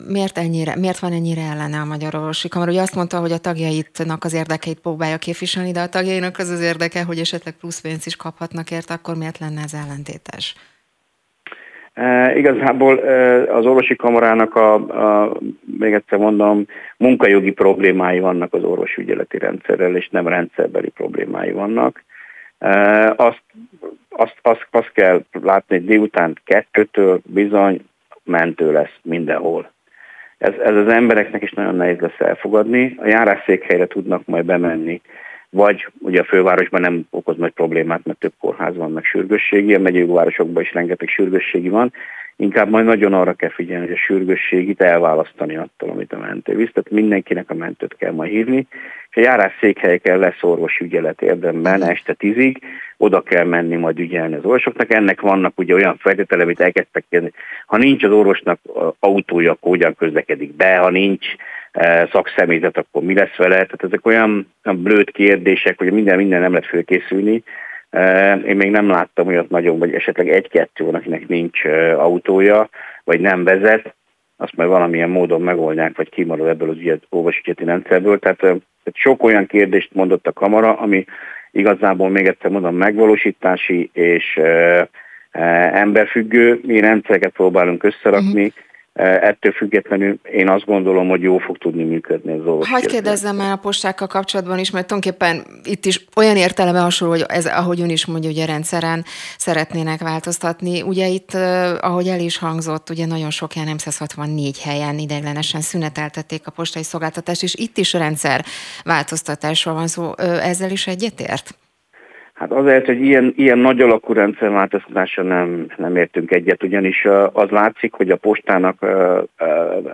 miért, ennyire, miért van ennyire ellene a Magyar Orvosi Kamara? Ugye azt mondta, hogy a tagjaitnak az érdekeit próbálja képviselni, de a tagjainak az az érdeke, hogy esetleg plusz pénzt is kaphatnak érte, akkor miért lenne ez ellentétes? E, igazából e, az orvosi kamarának a, a, még egyszer mondom, munkajogi problémái vannak az orvosügyeleti rendszerrel, és nem rendszerbeli problémái vannak. E, azt, azt, azt, azt kell látni, hogy délután kettőtől bizony mentő lesz mindenhol. Ez, ez az embereknek is nagyon nehéz lesz elfogadni. A járásszékhelyre tudnak majd bemenni vagy ugye a fővárosban nem okoz nagy problémát, mert több kórház van, meg sürgősségi, a megyei városokban is rengeteg sürgősségi van, inkább majd nagyon arra kell figyelni, hogy a sürgősségit elválasztani attól, amit a mentő visz. Tehát mindenkinek a mentőt kell majd hívni, és a járás székhelyeken lesz orvosi ügyelet érdemben este tízig, oda kell menni majd ügyelni az orvosoknak. Ennek vannak ugye olyan feltétele, amit elkezdtek kérni. Ha nincs az orvosnak autója, akkor hogyan közlekedik be, ha nincs szakszemélyzet, akkor mi lesz vele? Tehát ezek olyan, blőd kérdések, hogy minden, minden nem lehet fölkészülni, én még nem láttam olyat nagyon, vagy esetleg egy-kettő van, akinek nincs autója, vagy nem vezet, azt majd valamilyen módon megoldják, vagy kimarad ebből az ügyet, olvasügyeti rendszerből. Tehát, tehát sok olyan kérdést mondott a kamara, ami igazából még egyszer mondom megvalósítási és e, e, emberfüggő. Mi rendszereket próbálunk összerakni, uh-huh Ettől függetlenül én azt gondolom, hogy jó fog tudni működni az orvosi Hagy kérdezzem már a postákkal kapcsolatban is, mert tulajdonképpen itt is olyan értelme hasonló, hogy ez, ahogy ön is mondja, ugye rendszeren szeretnének változtatni. Ugye itt, ahogy el is hangzott, ugye nagyon sok ilyen 364 helyen ideiglenesen szüneteltették a postai szolgáltatást, és itt is rendszer változtatásról van szó. Ezzel is egyetért? Hát azért, hogy ilyen, ilyen nagy alakú rendszerváltoztatása nem, nem értünk egyet, ugyanis az látszik, hogy a postának uh, uh,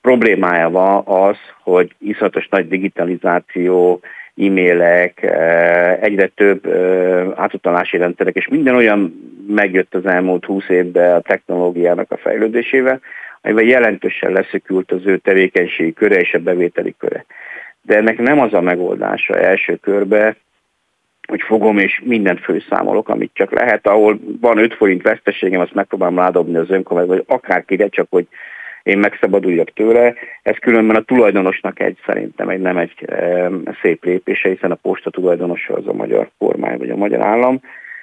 problémája az, hogy iszonyatos nagy digitalizáció, e-mailek, egyre több átutalási rendszerek, és minden olyan megjött az elmúlt húsz évben a technológiának a fejlődésével, amivel jelentősen leszökült az ő tevékenységi köre és a bevételi köre. De ennek nem az a megoldása első körbe, hogy fogom és mindent főszámolok, amit csak lehet, ahol van 5 forint veszteségem, azt megpróbálom rádobni az önkormányzat, vagy akárkire, csak hogy én megszabaduljak tőle. Ez különben a tulajdonosnak egy szerintem egy nem egy e, szép lépése, hiszen a posta tulajdonosa az a magyar kormány vagy a magyar állam.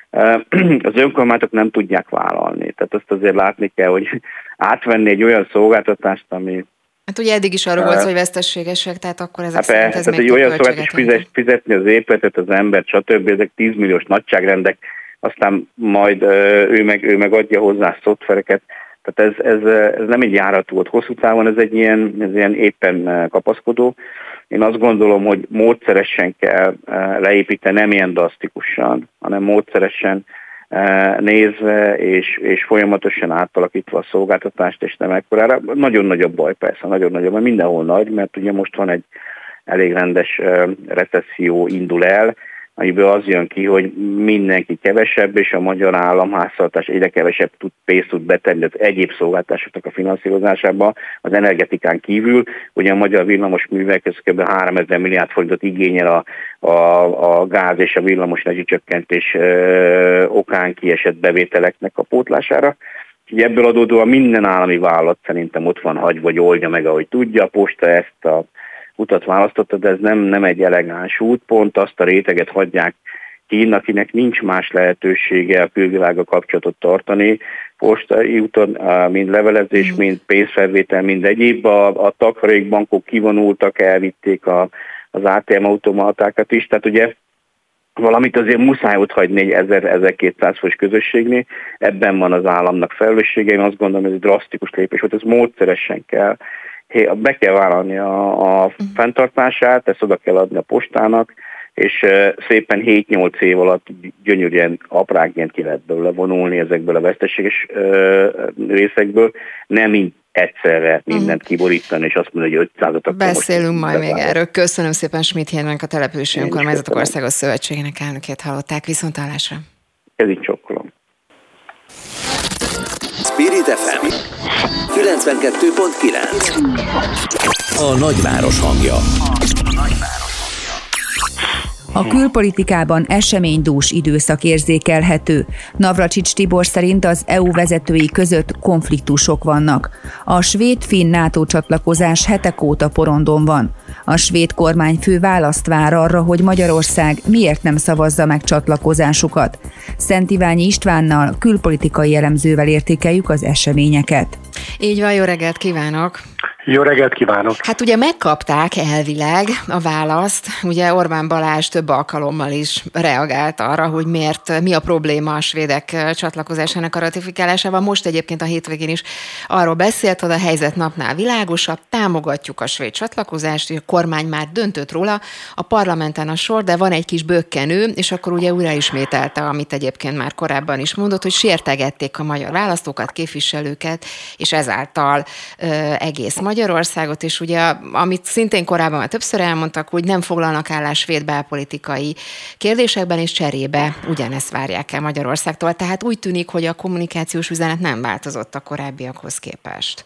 E, az önkormányzatok nem tudják vállalni. Tehát azt azért látni kell, hogy átvenni egy olyan szolgáltatást, ami Hát ugye eddig is arról volt, hogy vesztességesek, tehát akkor ezek hát szerint ez tehát még egy olyan szolgálat is fizet, fizetni az épületet, az ember, stb. Ezek 10 milliós nagyságrendek, aztán majd ő meg, ő meg adja hozzá szoftvereket. Tehát ez, ez, ez nem egy járat volt hosszú távon, ez egy ilyen, ez ilyen éppen kapaszkodó. Én azt gondolom, hogy módszeresen kell leépíteni, nem ilyen drasztikusan, hanem módszeresen nézve és, és folyamatosan átalakítva a szolgáltatást, és nem ekkorára. Nagyon nagy a baj persze, nagyon nagy, mert mindenhol nagy, mert ugye most van egy elég rendes recesszió indul el, amiből az jön ki, hogy mindenki kevesebb, és a magyar államháztartás egyre kevesebb tud, pénzt tud betenni az egyéb szolgáltatásoknak a finanszírozásába az energetikán kívül. Ugye a magyar villamos művek kb. 3000 milliárd forintot igényel a, a, a gáz és a villamos csökkentés ö, okán kiesett bevételeknek a pótlására. Úgyhogy ebből adódóan minden állami vállalat szerintem ott van hagy, vagy oldja meg, ahogy tudja. A posta ezt a utat választotta, de ez nem, nem egy elegáns út, pont azt a réteget hagyják ki, akinek nincs más lehetősége a külvilága kapcsolatot tartani, postai úton, mind levelezés, mm. mind pénzfelvétel, mind egyéb. A, a takarékbankok kivonultak, elvitték a, az ATM automatákat is, tehát ugye valamit azért muszáj ott hagyni egy 1000-1200 fos közösségnél, ebben van az államnak felelőssége, én azt gondolom, ez egy drasztikus lépés volt, ez módszeresen kell, be kell vállalni a, a uh-huh. fenntartását, ezt oda kell adni a postának, és szépen 7-8 év alatt gyönyörűen aprágként ki lehet belőle vonulni ezekből a veszteséges részekből, nem így egyszerre mindent uh-huh. kiborítani, és azt mondani, hogy 500-at Beszélünk majd még erről. Köszönöm szépen Schmidt Hénnek a Települési Önkormányzatok Országos Szövetségének elnökét hallották. Viszontlátásra. Ez így csokkolom. Spirit FM 92.9 A nagyváros hangja. A külpolitikában eseménydús időszak érzékelhető. Navracsics Tibor szerint az EU vezetői között konfliktusok vannak. A svéd-finn NATO csatlakozás hetek óta porondon van. A svéd kormányfő választ vár arra, hogy Magyarország miért nem szavazza meg csatlakozásukat. Szent Iványi Istvánnal, külpolitikai elemzővel értékeljük az eseményeket. Így van, jó reggelt kívánok! Jó reggelt kívánok! Hát ugye megkapták elvileg a választ, ugye Orbán Balázs több alkalommal is reagált arra, hogy miért, mi a probléma a svédek csatlakozásának a ratifikálásával. Most egyébként a hétvégén is arról beszélt, hogy a helyzet napnál világosabb, támogatjuk a svéd csatlakozást, a kormány már döntött róla, a parlamenten a sor, de van egy kis bökkenő, és akkor ugye újra ismételte, amit egyébként már korábban is mondott, hogy sértegették a magyar választókat, képviselőket, és ezáltal ö, egész Magyarországot, és ugye, amit szintén korábban már többször elmondtak, hogy nem foglalnak állás belpolitikai kérdésekben, és cserébe ugyanezt várják el Magyarországtól. Tehát úgy tűnik, hogy a kommunikációs üzenet nem változott a korábbiakhoz képest.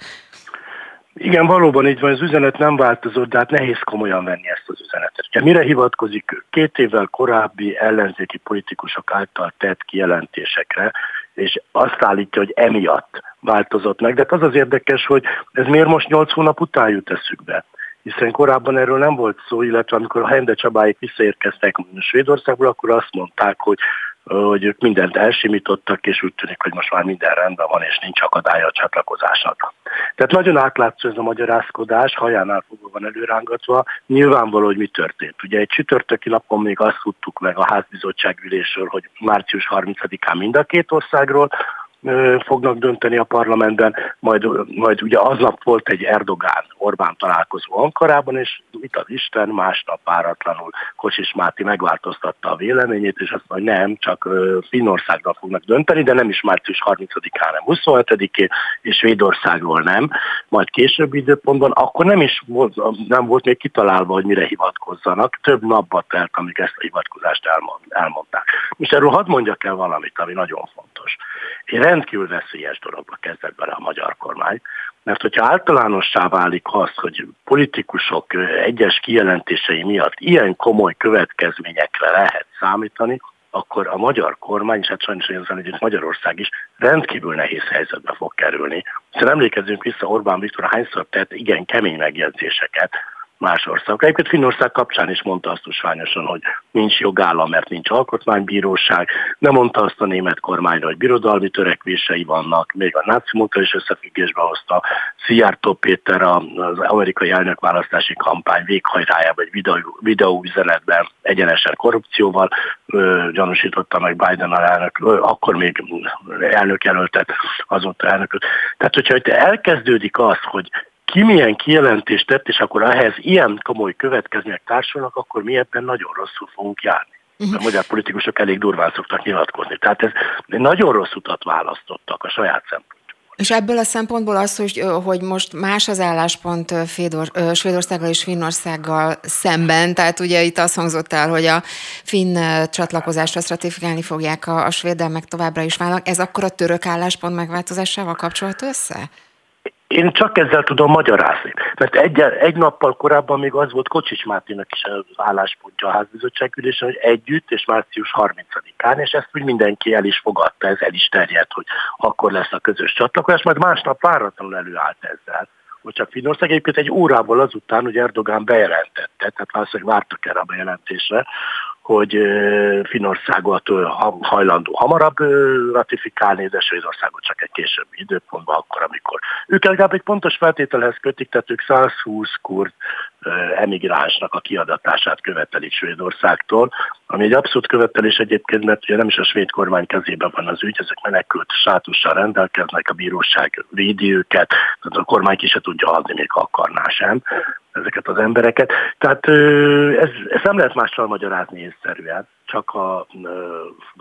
Igen, valóban így van, az üzenet nem változott, de hát nehéz komolyan venni ezt az üzenetet. Ugye mire hivatkozik két évvel korábbi ellenzéki politikusok által tett kijelentésekre, és azt állítja, hogy emiatt változott meg. De hát az az érdekes, hogy ez miért most nyolc hónap után jut eszükbe? Hiszen korábban erről nem volt szó, illetve amikor a Hende Csabáik visszaérkeztek Svédországból, akkor azt mondták, hogy hogy ők mindent elsimítottak, és úgy tűnik, hogy most már minden rendben van, és nincs akadálya a csatlakozásnak. Tehát nagyon átlátszó ez a magyarázkodás, hajánál fogva van előrángatva, nyilvánvaló, hogy mi történt. Ugye egy csütörtöki napon még azt tudtuk meg a házbizottság ülésről, hogy március 30-án mind a két országról, fognak dönteni a parlamentben, majd, majd ugye aznap volt egy Erdogán-Orbán találkozó Ankarában, és mit az Isten, másnap páratlanul Kocsis Máti megváltoztatta a véleményét, és azt mondja, nem, csak Finnországgal fognak dönteni, de nem is március 30-án, hanem 27-én, és Svédországról nem, majd később időpontban, akkor nem is volt, nem volt még kitalálva, hogy mire hivatkozzanak. Több napba telt, amíg ezt a hivatkozást elmondták. És erről hadd mondjak el valamit, ami nagyon fontos. Én rendkívül veszélyes dologba kezdett bele a magyar kormány, mert hogyha általánossá válik az, hogy politikusok egyes kijelentései miatt ilyen komoly következményekre lehet számítani, akkor a magyar kormány, és hát sajnos ezzel együtt Magyarország is rendkívül nehéz helyzetbe fog kerülni. Hiszen emlékezzünk vissza, Orbán Viktor hányszor tett igen kemény megjegyzéseket más országok. Egyébként Finnország kapcsán is mondta azt usványosan, hogy nincs jogállam, mert nincs alkotmánybíróság. Nem mondta azt a német kormányra, hogy birodalmi törekvései vannak, még a náci munka is összefüggésbe hozta. Szijjártó Péter az amerikai elnökválasztási kampány véghajrájában egy videó, videó üzenetben egyenesen korrupcióval ö, gyanúsította meg Biden elnök, ö, akkor még elnök jelöltet, azóta elnököt. Tehát, hogyha itt elkezdődik az, hogy ki milyen kijelentést tett, és akkor ehhez ilyen komoly következmények társulnak, akkor mi ebben nagyon rosszul fogunk járni. Uh-huh. A magyar politikusok elég durván szoktak nyilatkozni. Tehát ez nagyon rossz utat választottak a saját szempontból. És ebből a szempontból az, hogy, hogy most más az álláspont Fédor, Svédországgal és Finnországgal szemben, tehát ugye itt azt hangzott el, hogy a finn csatlakozást azt ratifikálni fogják a, a svéddel, meg továbbra is válnak. Ez akkor a török álláspont megváltozásával kapcsolható össze? Én csak ezzel tudom magyarázni. Mert egy, egy nappal korábban még az volt Kocsis Mártinak is az álláspontja a házbizottság ülésen, hogy együtt és március 30-án, és ezt úgy mindenki el is fogadta, ez el is terjedt, hogy akkor lesz a közös csatlakozás, majd másnap váratlanul előállt ezzel hogy csak Finnország egyébként egy órával azután, hogy Erdogán bejelentette, tehát valószínűleg vártak erre a bejelentésre, hogy Finországot hajlandó hamarabb ratifikálni, de Svédországot csak egy későbbi időpontban, akkor, amikor ők legalább egy pontos feltételhez kötik, tehát ők 120 kurd emigránsnak a kiadatását követelik Svédországtól, ami egy abszolút követelés egyébként, mert ugye nem is a svéd kormány kezében van az ügy, ezek menekült státussal rendelkeznek, a bíróság védi őket, tehát a kormány ki se tudja adni, még ha akarná sem ezeket az embereket. Tehát ez, ez nem lehet mással magyarázni észszerűen, csak a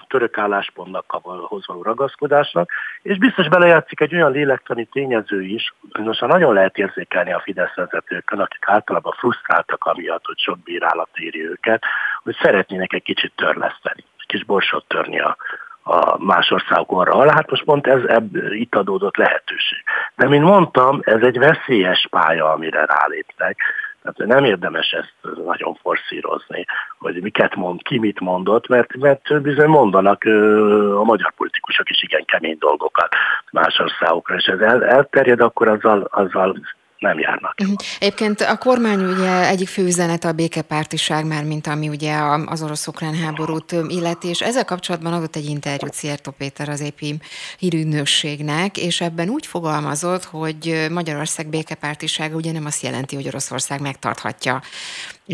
török álláspontnak a való ragaszkodásnak, és biztos belejátszik egy olyan lélektani tényező is, most nagyon lehet érzékelni a Fidesz vezetőkön, akik általában frusztráltak amiatt, hogy sok bírálat éri őket, hogy szeretnének egy kicsit törleszteni, egy kis borsot törni a, a más országok arra alá. Hát most pont ez ebb, itt adódott lehetőség. De mint mondtam, ez egy veszélyes pálya, amire ráléptek. Tehát nem érdemes ezt nagyon forszírozni, hogy miket mond, ki mit mondott, mert, mert bizony mondanak a magyar politikusok is igen kemény dolgokat más országokra, és ez el, elterjed, akkor azzal, azzal nem járnak. Uh-huh. Egyébként a kormány ugye egyik fő üzenet a békepártiság már, mint ami ugye az orosz-ukrán háborút illeti, és ezzel kapcsolatban adott egy interjút Szierto Péter az épi hírügynökségnek, és ebben úgy fogalmazott, hogy Magyarország békepártisága ugye nem azt jelenti, hogy Oroszország megtarthatja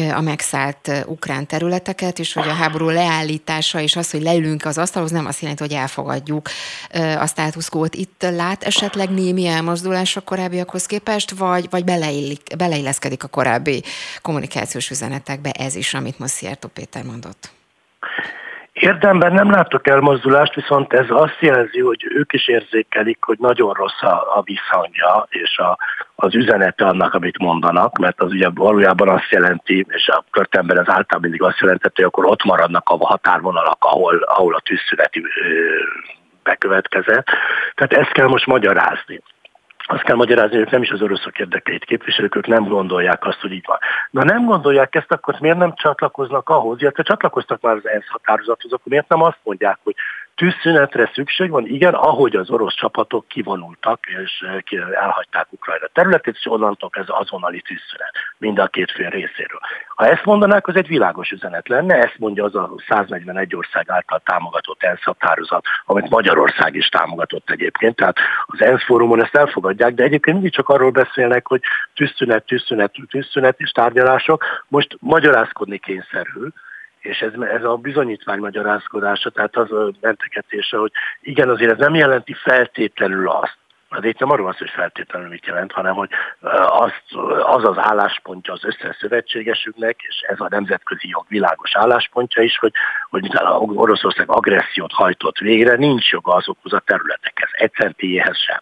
a megszállt ukrán területeket, és hogy a háború leállítása és az, hogy leülünk az asztalhoz, nem azt jelenti, hogy elfogadjuk a státuszkót. Itt lát esetleg némi elmozdulás a korábbiakhoz képest, vagy, vagy beleillik, beleilleszkedik a korábbi kommunikációs üzenetekbe ez is, amit most Szijjártó Péter mondott? Érdemben nem látok elmozdulást, viszont ez azt jelzi, hogy ők is érzékelik, hogy nagyon rossz a, a visszhangja és a, az üzenete annak, amit mondanak, mert az ugye valójában azt jelenti, és a körtemben az általában mindig azt jelentett, hogy akkor ott maradnak a határvonalak, ahol, ahol a tűzszüneti bekövetkezett. Tehát ezt kell most magyarázni azt kell magyarázni, ők nem is az oroszok érdekeit képviselők, ők nem gondolják azt, hogy így van. Na nem gondolják ezt, akkor miért nem csatlakoznak ahhoz, illetve csatlakoztak már az ENSZ határozathoz, akkor miért nem azt mondják, hogy tűzszünetre szükség van, igen, ahogy az orosz csapatok kivonultak, és elhagyták Ukrajna területét, és onnantól ez azonnali tűzszünet mind a két fél részéről. Ha ezt mondanák, az egy világos üzenet lenne, ezt mondja az a 141 ország által támogatott ENSZ határozat, amit Magyarország is támogatott egyébként, tehát az ENSZ fórumon ezt elfogadják, de egyébként mindig csak arról beszélnek, hogy tűzszünet, tűzszünet, tűzszünet és tárgyalások, most magyarázkodni kényszerül, és ez, ez a bizonyítvány magyarázkodása, tehát az a mentegetése, hogy igen, azért ez nem jelenti feltétlenül azt, de itt nem arról az, hogy feltétlenül mit jelent, hanem hogy az, az az álláspontja az összes szövetségesünknek, és ez a nemzetközi jog világos álláspontja is, hogy, hogy miután Oroszország agressziót hajtott végre, nincs joga azokhoz a területekhez, egy centélyéhez sem.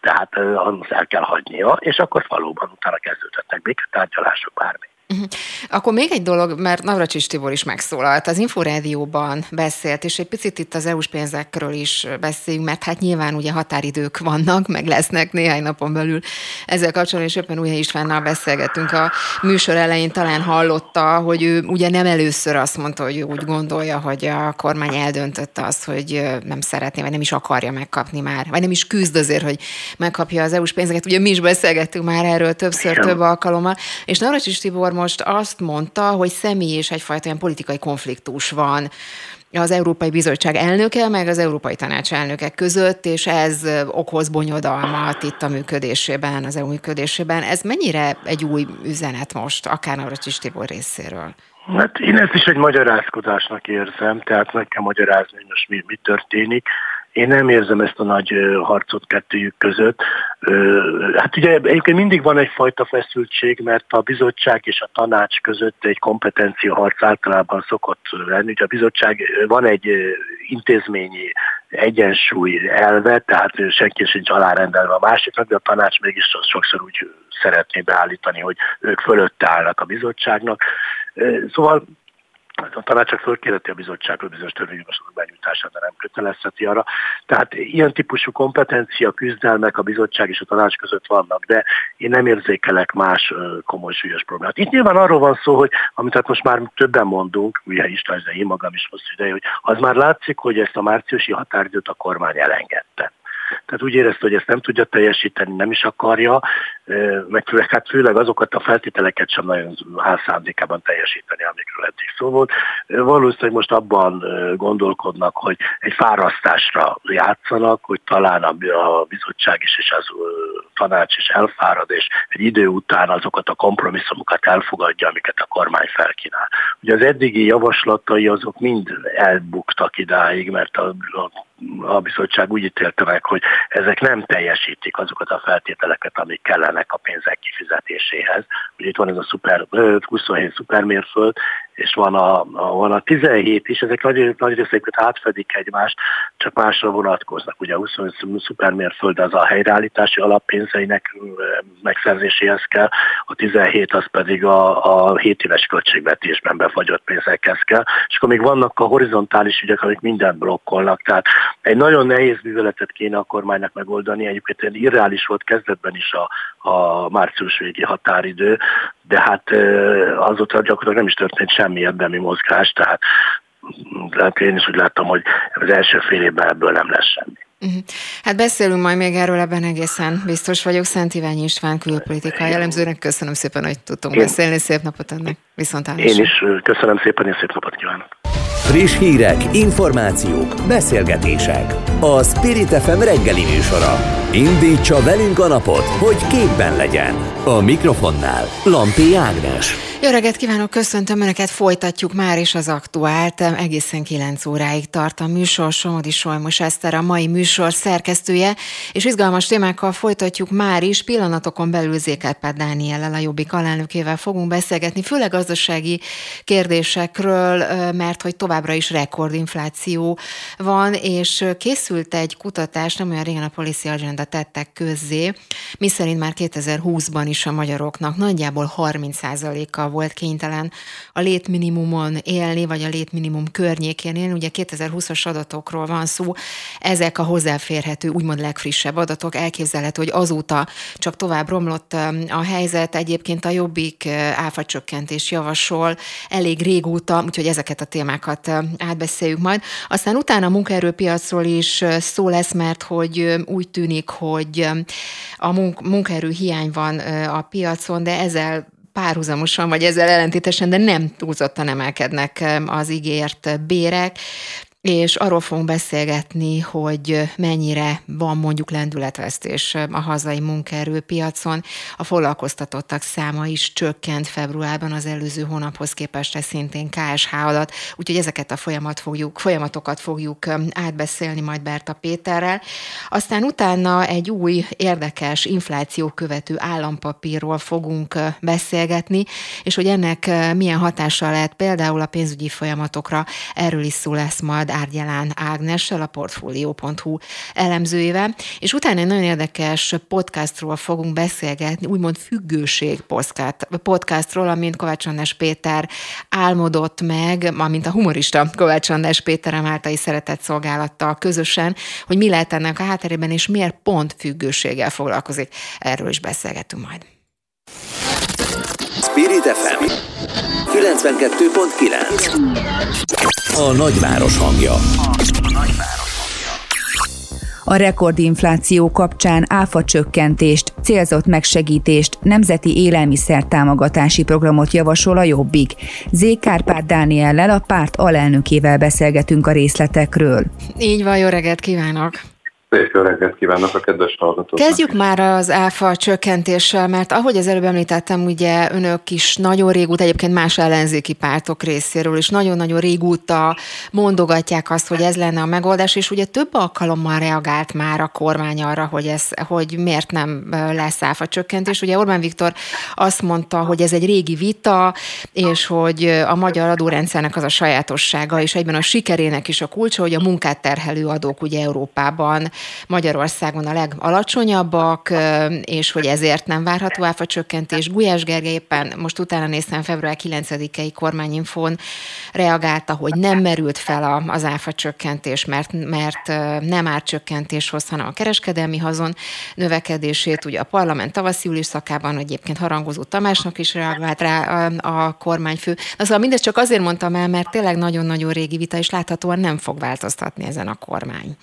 Tehát azt el kell hagynia, és akkor valóban utána kezdődhetnek béketárgyalások bármi. Uh-huh. Akkor még egy dolog, mert Navracsis Tibor is megszólalt, az Inforádióban beszélt, és egy picit itt az EU-s pénzekről is beszéljünk, mert hát nyilván ugye határidők vannak, meg lesznek néhány napon belül. Ezzel kapcsolatban is éppen Újhely Istvánnal beszélgettünk a műsor elején, talán hallotta, hogy ő ugye nem először azt mondta, hogy ő úgy gondolja, hogy a kormány eldöntötte azt, hogy nem szeretné, vagy nem is akarja megkapni már, vagy nem is küzd azért, hogy megkapja az EU-s pénzeket. Ugye mi is beszélgettünk már erről többször, több alkalommal, és Navracsis Tibor most azt mondta, hogy személy és egyfajta ilyen politikai konfliktus van az Európai Bizottság elnöke, meg az Európai Tanács elnöke között, és ez okoz bonyodalmat itt a működésében, az EU működésében. Ez mennyire egy új üzenet most, akár Navracsis Tibor részéről? Hát én ezt is egy magyarázkodásnak érzem, tehát meg kell magyarázni, hogy most mi, mi történik. Én nem érzem ezt a nagy harcot kettőjük között. Hát ugye egyébként mindig van egyfajta feszültség, mert a bizottság és a tanács között egy kompetencia harc általában szokott lenni. Ugye a bizottság van egy intézményi egyensúly elve, tehát senki sincs alárendelve a másiknak, de a tanács mégis sokszor úgy szeretné beállítani, hogy ők fölötte állnak a bizottságnak. Szóval a tanács csak fölkérheti a bizottságról bizonyos törvényjavaslatok benyújtását, de nem kötelezheti arra. Tehát ilyen típusú kompetencia, küzdelmek a bizottság és a tanács között vannak, de én nem érzékelek más komoly súlyos problémát. Itt nyilván arról van szó, hogy amit hát most már többen mondunk, Műhely István, de én magam is hosszú ideje, hogy az már látszik, hogy ezt a márciusi határidőt a kormány elengedte. Tehát úgy érezte, hogy ezt nem tudja teljesíteni, nem is akarja, meg főleg, hát főleg azokat a feltételeket sem nagyon áll szándékában teljesíteni, amikről eddig szó volt. Valószínűleg most abban gondolkodnak, hogy egy fárasztásra játszanak, hogy talán a bizottság is és az tanács is elfárad, és egy idő után azokat a kompromisszumokat elfogadja, amiket a kormány felkínál. Ugye az eddigi javaslatai azok mind elbuktak idáig, mert a, a a bizottság úgy ítélte meg, hogy ezek nem teljesítik azokat a feltételeket, amik kellenek a pénzek kifizetéséhez. Ugye itt van ez a szuper, 27 szupermérföld, és van a, a, van a 17 is, ezek nagy, nagy részeket átfedik egymást, csak másra vonatkoznak. Ugye a 27 szupermérföld az a helyreállítási alappénzeinek megszerzéséhez kell, a 17 az pedig a, a 7 éves költségvetésben befagyott pénzekhez kell, és akkor még vannak a horizontális ügyek, amik mindent blokkolnak, tehát egy nagyon nehéz műveletet kéne a kormánynak megoldani, egyébként irreális volt kezdetben is a, a március végi határidő, de hát azóta gyakorlatilag nem is történt semmi érdemi mozgás, tehát, tehát én is úgy láttam, hogy az első fél évben ebből nem lesz semmi. Uh-huh. Hát beszélünk majd még erről ebben egészen biztos vagyok. Szent Ivány István külpolitikai jellemzőnek köszönöm szépen, hogy tudtunk Én... beszélni. Szép napot ennek. Viszont Én is köszönöm szépen, és szép napot kívánok. Friss hírek, információk, beszélgetések. A Spirit FM reggeli műsora. Indítsa velünk a napot, hogy képben legyen. A mikrofonnál Lampi Ágnes. Jó reggelt kívánok, köszöntöm Önöket, folytatjuk már is az aktuált. Egészen 9 óráig tart a műsor, Somodi Solmos Eszter a mai műsor szerkesztője, és izgalmas témákkal folytatjuk már is. Pillanatokon belül Zékelpát Dániellel, a Jobbik alelnökével fogunk beszélgetni, főleg gazdasági kérdésekről, mert hogy továbbra is rekordinfláció van, és készült egy kutatás, nem olyan régen a Policy Agenda tettek közzé, miszerint már 2020-ban is a magyaroknak nagyjából 30%-a volt kénytelen a létminimumon élni, vagy a létminimum környékén élni. Ugye 2020-as adatokról van szó, ezek a hozzáférhető, úgymond legfrissebb adatok. Elképzelhető, hogy azóta csak tovább romlott a helyzet. Egyébként a Jobbik áfacsökkentés javasol elég régóta, úgyhogy ezeket a témákat átbeszéljük majd. Aztán utána a munkaerőpiacról is szó lesz, mert hogy úgy tűnik, hogy a munkaerő hiány van a piacon, de ezzel párhuzamosan, vagy ezzel ellentétesen, de nem túlzottan emelkednek az ígért bérek és arról fogunk beszélgetni, hogy mennyire van mondjuk lendületvesztés a hazai munkaerőpiacon. A foglalkoztatottak száma is csökkent februárban az előző hónaphoz képest, ez szintén KSH alatt, úgyhogy ezeket a folyamat fogjuk, folyamatokat fogjuk átbeszélni majd Berta Péterrel. Aztán utána egy új érdekes infláció követő állampapírról fogunk beszélgetni, és hogy ennek milyen hatása lehet például a pénzügyi folyamatokra, erről is szó lesz majd Árgyalán Ágnessel, a Portfolio.hu elemzőjével, és utána egy nagyon érdekes podcastról fogunk beszélgetni, úgymond függőség podcastról, amint Kovács András Péter álmodott meg, amint a humorista Kovács András Péter által szeretett szolgálattal közösen, hogy mi lehet ennek a hátterében, és miért pont függőséggel foglalkozik. Erről is beszélgetünk majd. Spirit FM 92.9 a nagyváros hangja. A rekordinfláció kapcsán áfa csökkentést, célzott megsegítést, nemzeti élelmiszer támogatási programot javasol a Jobbik. Z. Kárpát Dániellel, a párt alelnökével beszélgetünk a részletekről. Így van, jó reggelt kívánok! Szép jó kívánok a kedves hallgatóknak. Kezdjük már az áfa csökkentéssel, mert ahogy az előbb említettem, ugye önök is nagyon régóta, egyébként más ellenzéki pártok részéről is nagyon-nagyon régóta mondogatják azt, hogy ez lenne a megoldás, és ugye több alkalommal reagált már a kormány arra, hogy, ez, hogy miért nem lesz áfa csökkentés. Ugye Orbán Viktor azt mondta, hogy ez egy régi vita, és hogy a magyar adórendszernek az a sajátossága, és egyben a sikerének is a kulcsa, hogy a munkát terhelő adók ugye Európában Magyarországon a legalacsonyabbak, és hogy ezért nem várható áfa csökkentés. Gulyás Gergely éppen most utána néztem február 9-i kormányinfón reagálta, hogy nem merült fel az áfa csökkentés, mert, mert nem árcsökkentés hoz, hanem a kereskedelmi hazon növekedését. Ugye a parlament tavaszi ülésszakában egyébként harangozó Tamásnak is reagált rá a, a kormányfő. Szóval mindezt csak azért mondtam el, mert tényleg nagyon-nagyon régi vita, és láthatóan nem fog változtatni ezen a kormány.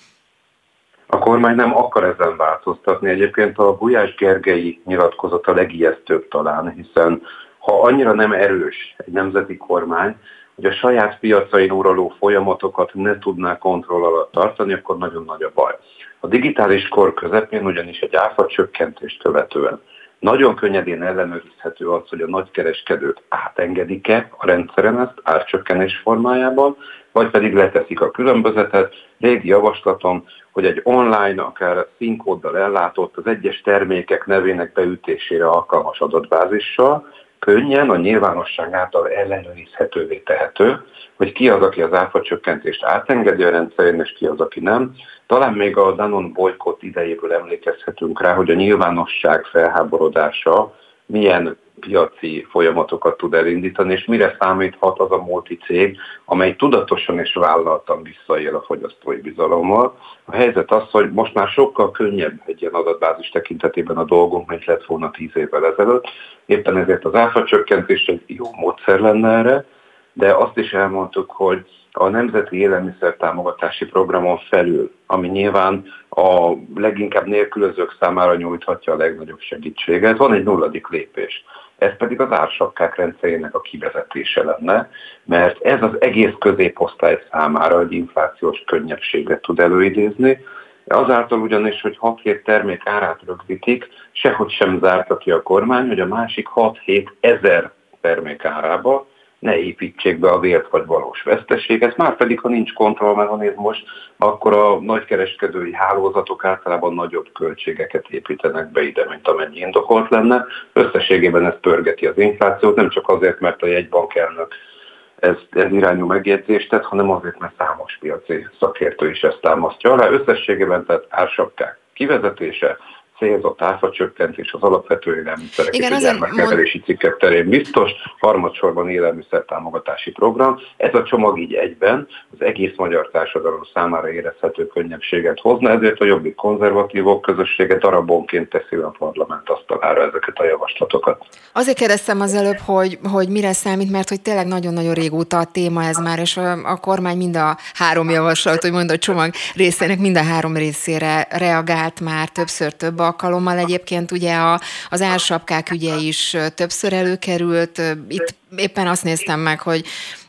A kormány nem akar ezen változtatni. Egyébként a Gulyás Gergely nyilatkozat a legijesztőbb talán, hiszen ha annyira nem erős egy nemzeti kormány, hogy a saját piacain uraló folyamatokat ne tudná kontroll alatt tartani, akkor nagyon nagy a baj. A digitális kor közepén ugyanis egy áfa csökkentést követően nagyon könnyedén ellenőrizhető az, hogy a nagykereskedők átengedik-e a rendszeren ezt árcsökkenés formájában, vagy pedig leteszik a különbözetet. Régi javaslatom, hogy egy online, akár színkóddal ellátott az egyes termékek nevének beütésére alkalmas adatbázissal, könnyen a nyilvánosság által ellenőrizhetővé tehető, hogy ki az, aki az áfa csökkentést átengedi a rendszerén, és ki az, aki nem. Talán még a Danon bolykott idejéből emlékezhetünk rá, hogy a nyilvánosság felháborodása milyen piaci folyamatokat tud elindítani, és mire számíthat az a multi cég, amely tudatosan és vállaltan visszaél a fogyasztói bizalommal. A helyzet az, hogy most már sokkal könnyebb egy ilyen adatbázis tekintetében a dolgunk, mint lett volna tíz évvel ezelőtt. Éppen ezért az áfa csökkentés egy jó módszer lenne erre, de azt is elmondtuk, hogy a Nemzeti Élelmiszer Támogatási Programon felül, ami nyilván a leginkább nélkülözők számára nyújthatja a legnagyobb segítséget, van egy nulladik lépés. Ez pedig az ársapkák rendszerének a kivezetése lenne, mert ez az egész középosztály számára egy inflációs könnyebbséget tud előidézni, Azáltal ugyanis, hogy 6-7 termék árát rögzítik, sehogy sem zárta ki a kormány, hogy a másik 6-7 ezer termék árába ne építsék be a vélt vagy valós veszteséget, már pedig, ha nincs kontrollmechanizmus, akkor a nagykereskedői hálózatok általában nagyobb költségeket építenek be ide, mint amennyi indokolt lenne. Összességében ez pörgeti az inflációt, nem csak azért, mert a jegybankelnök ez, ez irányú megjegyzést tett, hanem azért, mert számos piaci szakértő is ezt támasztja alá. Összességében tehát ársapkák kivezetése, célzott áfacsökkentés az alapvető élelmiszerek Igen, és a gyermeknevelési mond... cikkek terén biztos, harmadsorban élelmiszer támogatási program. Ez a csomag így egyben az egész magyar társadalom számára érezhető könnyebbséget hozna, ezért a jobbik konzervatívok közössége darabonként teszi a parlament asztalára ezeket a javaslatokat. Azért kérdeztem az előbb, hogy, hogy mire számít, mert hogy tényleg nagyon-nagyon régóta a téma ez már, és a, a kormány mind a három javaslat, hogy mondod, csomag részének mind a három részére reagált már többször több alkalommal egyébként ugye a, az ársapkák ügye is többször előkerült. Itt éppen azt néztem meg, hogy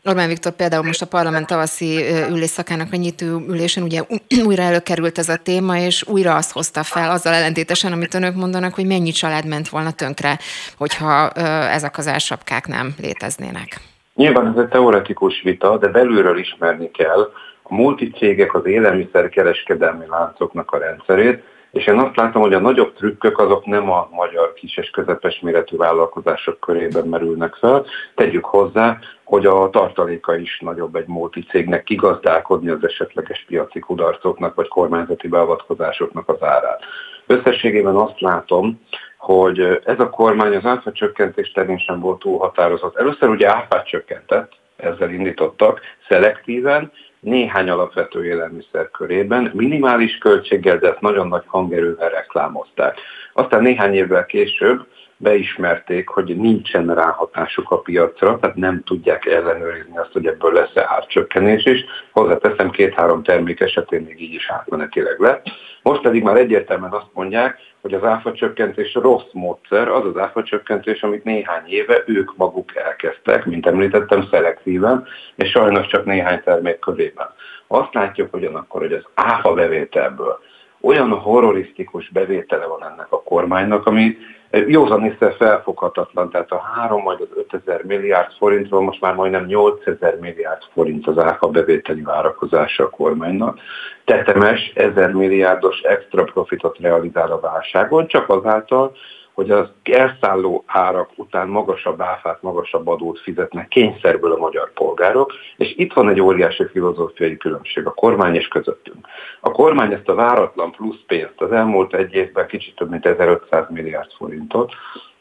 Orbán Viktor például most a parlament tavaszi ülésszakának a nyitó ülésen ugye újra előkerült ez a téma, és újra azt hozta fel, azzal ellentétesen, amit önök mondanak, hogy mennyi család ment volna tönkre, hogyha ezek az ársapkák nem léteznének. Nyilván ez egy teoretikus vita, de belülről ismerni kell a multicégek, az élelmiszerkereskedelmi láncoknak a rendszerét, és én azt látom, hogy a nagyobb trükkök azok nem a magyar kis és közepes méretű vállalkozások körében merülnek fel. Tegyük hozzá, hogy a tartaléka is nagyobb egy multicégnek kigazdálkodni az esetleges piaci kudarcoknak vagy kormányzati beavatkozásoknak az árát. Összességében azt látom, hogy ez a kormány az áfa csökkentés terén sem volt túl határozott. Először ugye áfát csökkentett, ezzel indítottak, szelektíven, néhány alapvető élelmiszer körében, minimális költséggel, de ezt nagyon nagy hangerővel reklámozták. Aztán néhány évvel később beismerték, hogy nincsen ráhatásuk a piacra, tehát nem tudják ellenőrizni azt, hogy ebből lesz-e árcsökkenés is. Hozzáteszem, két-három termék esetén még így is átmenetileg lett. Most pedig már egyértelműen azt mondják, hogy az áfa csökkentés rossz módszer, az az áfa csökkentés, amit néhány éve ők maguk elkezdtek, mint említettem, szelektíven, és sajnos csak néhány termék körében. Azt látjuk ugyanakkor, hogy az áfa bevételből olyan horrorisztikus bevétele van ennek a kormánynak, ami józan észre felfoghatatlan, tehát a 3 vagy az 5000 milliárd forintról most már majdnem 8000 milliárd forint az áfa bevételi várakozása a kormánynak. Tetemes 1000 milliárdos extra profitot realizál a válságon, csak azáltal, hogy az elszálló árak után magasabb áfát, magasabb adót fizetnek kényszerből a magyar polgárok, és itt van egy óriási filozófiai különbség a kormány és közöttünk. A kormány ezt a váratlan plusz pénzt az elmúlt egy évben kicsit több mint 1500 milliárd forintot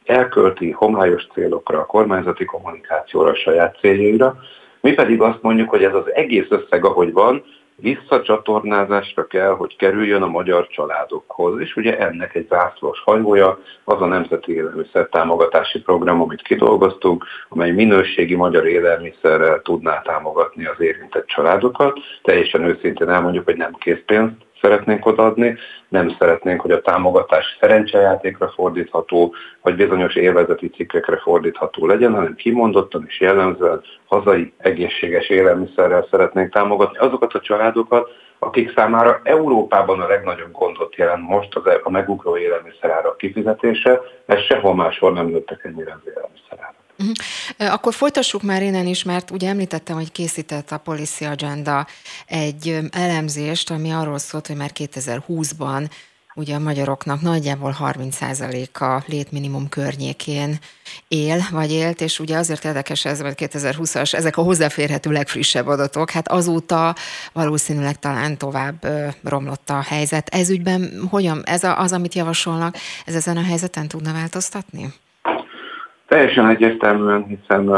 elkölti homályos célokra, a kormányzati kommunikációra, a saját céljaira, mi pedig azt mondjuk, hogy ez az egész összeg, ahogy van, visszacsatornázásra kell, hogy kerüljön a magyar családokhoz. És ugye ennek egy zászlós hajója az a Nemzeti Élelmiszer Támogatási Program, amit kidolgoztunk, amely minőségi magyar élelmiszerrel tudná támogatni az érintett családokat. Teljesen őszintén elmondjuk, hogy nem készpénzt szeretnénk odaadni, nem szeretnénk, hogy a támogatás szerencsejátékra fordítható, vagy bizonyos élvezeti cikkekre fordítható legyen, hanem kimondottan és jellemzően hazai egészséges élelmiszerrel szeretnénk támogatni azokat a családokat, akik számára Európában a legnagyobb gondot jelent most az e- a megugró élelmiszerárak kifizetése, mert sehol máshol nem nőttek ennyire az élelmiszerárak. Uh-huh. Akkor folytassuk már innen is, mert ugye említettem, hogy készített a Policy Agenda egy elemzést, ami arról szólt, hogy már 2020-ban ugye a magyaroknak nagyjából 30%-a létminimum környékén él, vagy élt, és ugye azért érdekes ez, mert 2020-as, ezek a hozzáférhető legfrissebb adatok, hát azóta valószínűleg talán tovább romlott a helyzet. Ez ügyben hogyan, ez az, amit javasolnak, ez ezen a helyzeten tudna változtatni? Teljesen egyértelműen, hiszen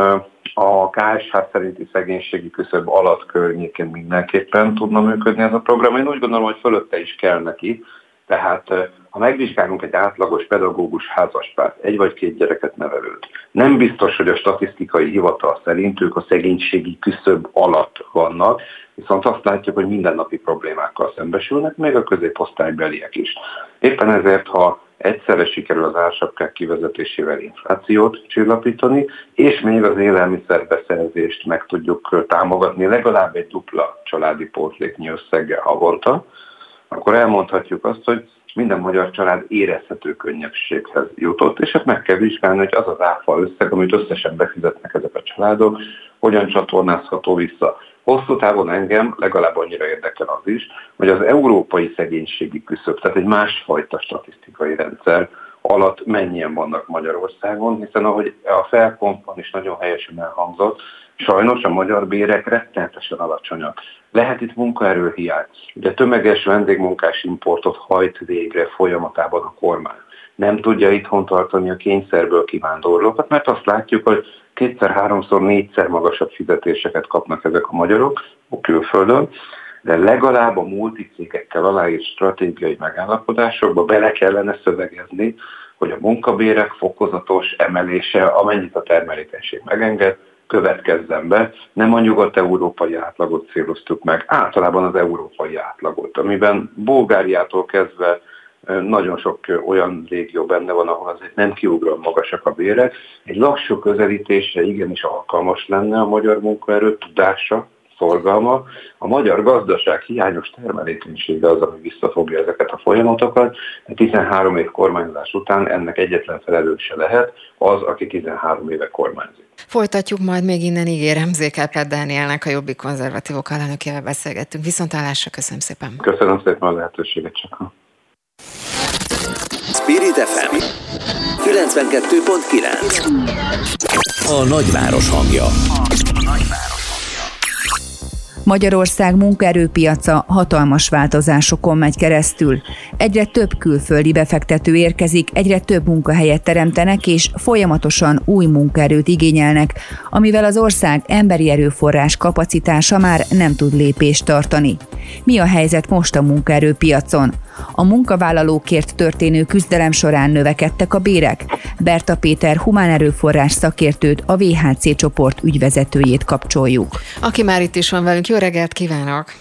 a KSH szerinti szegénységi küszöb alatt környékén mindenképpen tudna működni ez a program. Én úgy gondolom, hogy fölötte is kell neki, Tehát ha megvizsgálunk egy átlagos pedagógus házaspárt, egy vagy két gyereket nevelőt, nem biztos, hogy a statisztikai hivatal szerint ők a szegénységi küszöb alatt vannak, viszont azt látjuk, hogy mindennapi problémákkal szembesülnek, még a középosztálybeliek is. Éppen ezért, ha egyszerre sikerül az ársapkák kivezetésével inflációt csillapítani, és még az élelmiszerbeszerzést meg tudjuk támogatni legalább egy dupla családi pótléknyi összeggel havonta, akkor elmondhatjuk azt, hogy minden magyar család érezhető könnyebbséghez jutott, és ezt meg kell vizsgálni, hogy az az áfa összeg, amit összesen befizetnek ezek a családok, hogyan csatornázható vissza. Hosszú távon engem legalább annyira érdekel az is, hogy az európai szegénységi küszöb, tehát egy másfajta statisztikai rendszer alatt mennyien vannak Magyarországon, hiszen ahogy a felkompon is nagyon helyesen elhangzott, sajnos a magyar bérek rettenetesen alacsonyak. Lehet itt munkaerőhiány, de tömeges vendégmunkás importot hajt végre folyamatában a kormány. Nem tudja itthon tartani a kényszerből kivándorlókat, mert azt látjuk, hogy kétszer, háromszor, négyszer magasabb fizetéseket kapnak ezek a magyarok a külföldön, de legalább a multicégekkel aláírt stratégiai megállapodásokba bele kellene szövegezni, hogy a munkabérek fokozatos emelése, amennyit a termelékenység megenged, következzen be. Nem a nyugat-európai átlagot céloztuk meg, általában az európai átlagot, amiben Bulgáriától kezdve nagyon sok olyan régió benne van, ahol azért nem kiugran magasak a bérek. Egy lassú közelítésre igenis alkalmas lenne a magyar munkaerő tudása, szorgalma. A magyar gazdaság hiányos termelékenysége az, ami visszafogja ezeket a folyamatokat. 13 év kormányzás után ennek egyetlen felelőse lehet az, aki 13 éve kormányzik. Folytatjuk majd még innen, ígérem, Zékelpet Dánielnek, a Jobbik konzervatívok alelnökével beszélgettünk. Viszontlátásra, köszönöm szépen. Köszönöm szépen a lehetőséget csak. Spirit FM 92.9 A nagyváros hangja. Magyarország munkaerőpiaca hatalmas változásokon megy keresztül. Egyre több külföldi befektető érkezik, egyre több munkahelyet teremtenek, és folyamatosan új munkaerőt igényelnek, amivel az ország emberi erőforrás kapacitása már nem tud lépést tartani. Mi a helyzet most a munkaerőpiacon? A munkavállalókért történő küzdelem során növekedtek a bérek? Berta Péter humán erőforrás szakértőt, a VHC csoport ügyvezetőjét kapcsoljuk. Aki már itt is van velünk, jó reggelt kívánok!